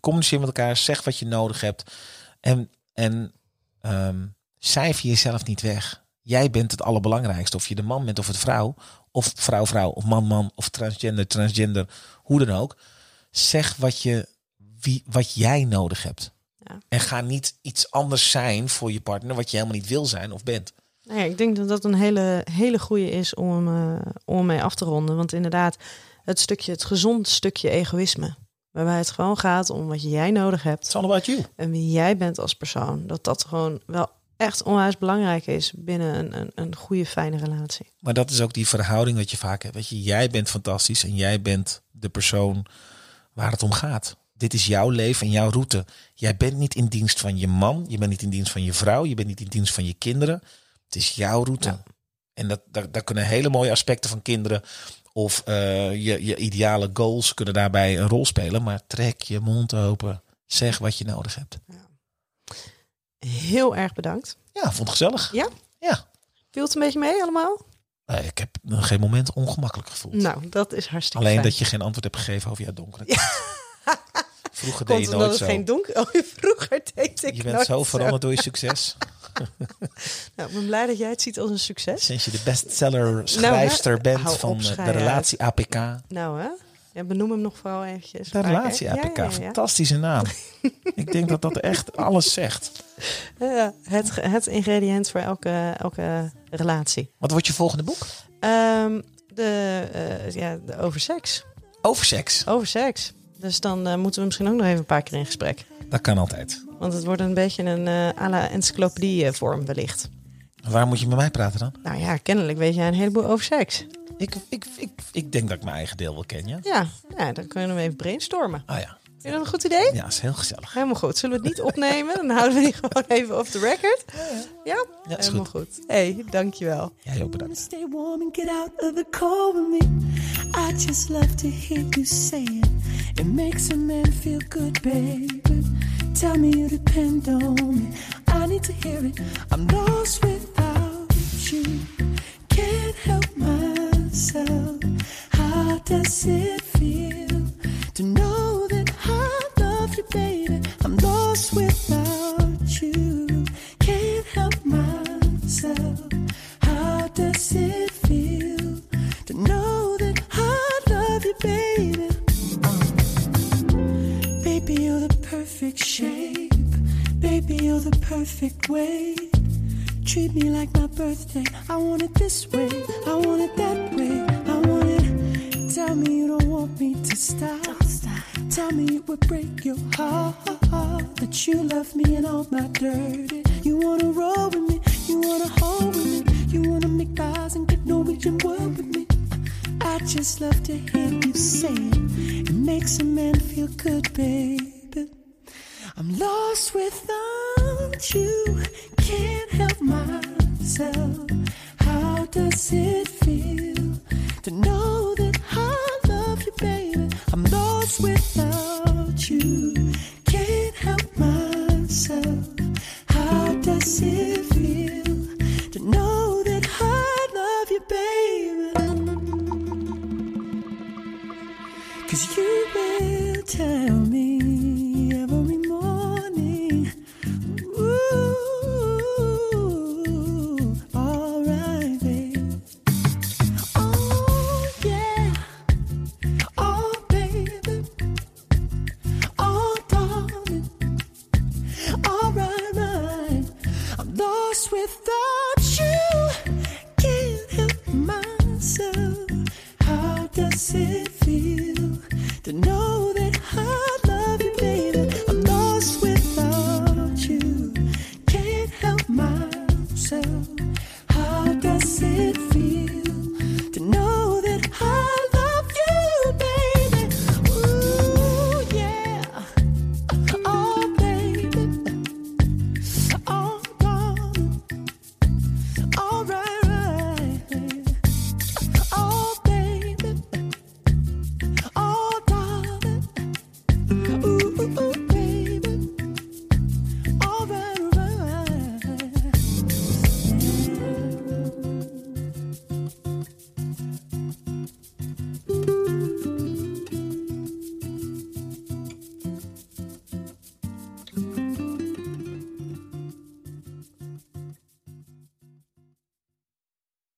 Communiceer met elkaar. Zeg wat je nodig hebt. En, en ehm, cijfer jezelf niet weg. Jij bent het allerbelangrijkste. Of je de man bent of het vrouw. Of vrouw, vrouw. Of man, man. Of transgender, transgender. Hoe dan ook. Zeg wat, je, wie, wat jij nodig hebt. Ja. En ga niet iets anders zijn voor je partner. Wat je helemaal niet wil zijn of bent. Nou ja, ik denk dat dat een hele, hele goede is om, eh, om mee af te ronden. Want inderdaad, het stukje, het gezond stukje egoïsme. Waarbij het gewoon gaat om wat jij nodig hebt. It's all about you. En wie jij bent als persoon. Dat dat gewoon wel echt onwijs belangrijk is binnen een, een, een goede, fijne relatie. Maar dat is ook die verhouding wat je vaak hebt. Weet je, jij bent fantastisch en jij bent de persoon waar het om gaat. Dit is jouw leven en jouw route. Jij bent niet in dienst van je man, je bent niet in dienst van je vrouw, je bent niet in dienst van je kinderen. Het is jouw route. Ja. En dat, daar, daar kunnen hele mooie aspecten van kinderen of eh, je, je ideale goals kunnen daarbij een rol spelen. Maar trek je mond open. Zeg wat je nodig hebt. Heel erg bedankt. Ja, vond het gezellig. Ja? Ja. Viel het een beetje mee allemaal? Eh, ik heb geen moment ongemakkelijk gevoeld. Nou, dat is hartstikke Alleen fijn. dat je geen antwoord hebt gegeven over jouw donkere. Vroeger deed je nooit zo. geen donker... (laughs) Oh, vroeger deed ik Je bent zo veranderd door je succes. Nou, ik ben blij dat jij het ziet als een succes. Sinds je de bestseller schrijfster bent van op, eh, de uit. relatie APK. Nou hè? Ja, benoem hem nog vooral eventjes. De relatie APK, ja, ja, ja. fantastische naam. (laughs) ik denk dat dat echt alles zegt. Het, het ingrediënt voor elke, elke relatie. Wat wordt je volgende boek? Ehm, de, eh, ja, de over seks. Over seks. Over seks. Dus dan eh, moeten we misschien ook nog even een paar keer in gesprek. Dat kan altijd. Want het wordt een beetje een eh à la encyclopedie vorm wellicht. Waar moet je met mij praten dan? Nou ja, kennelijk weet jij een heleboel over seks. Ik, ik, ik, ik denk dat ik mijn eigen deel wel ken, ja? Ja, ja dan kunnen we even brainstormen. Ah ja. Vind je dat een goed idee? Ja, is heel gezellig. Helemaal goed. Zullen we het niet opnemen? Dan houden we die (laughs) gewoon even off the record. Ja? Ja, is Helemaal goed. goed. Hé, hey, dankjewel. Jij ook bedankt. Stay warm and get out of the cold with me. I just love to hear you say it. It makes a man feel good, baby. Tell me you depend on me. I need to hear it. I'm lost without you. Can't help myself. How does it feel shape. Baby, you're the perfect weight. Treat me like my birthday. I want it this way. I want it that way. I want it. Tell me you don't want me to stop. stop. Tell me it would break your heart that you love me and all my dirty. You wanna roll with me. You wanna hold with me. You wanna make eyes and get Norwegian word with me. I just love to hear you say it. It makes a man feel good, baby. I'm lost without you. Can't help myself. How does it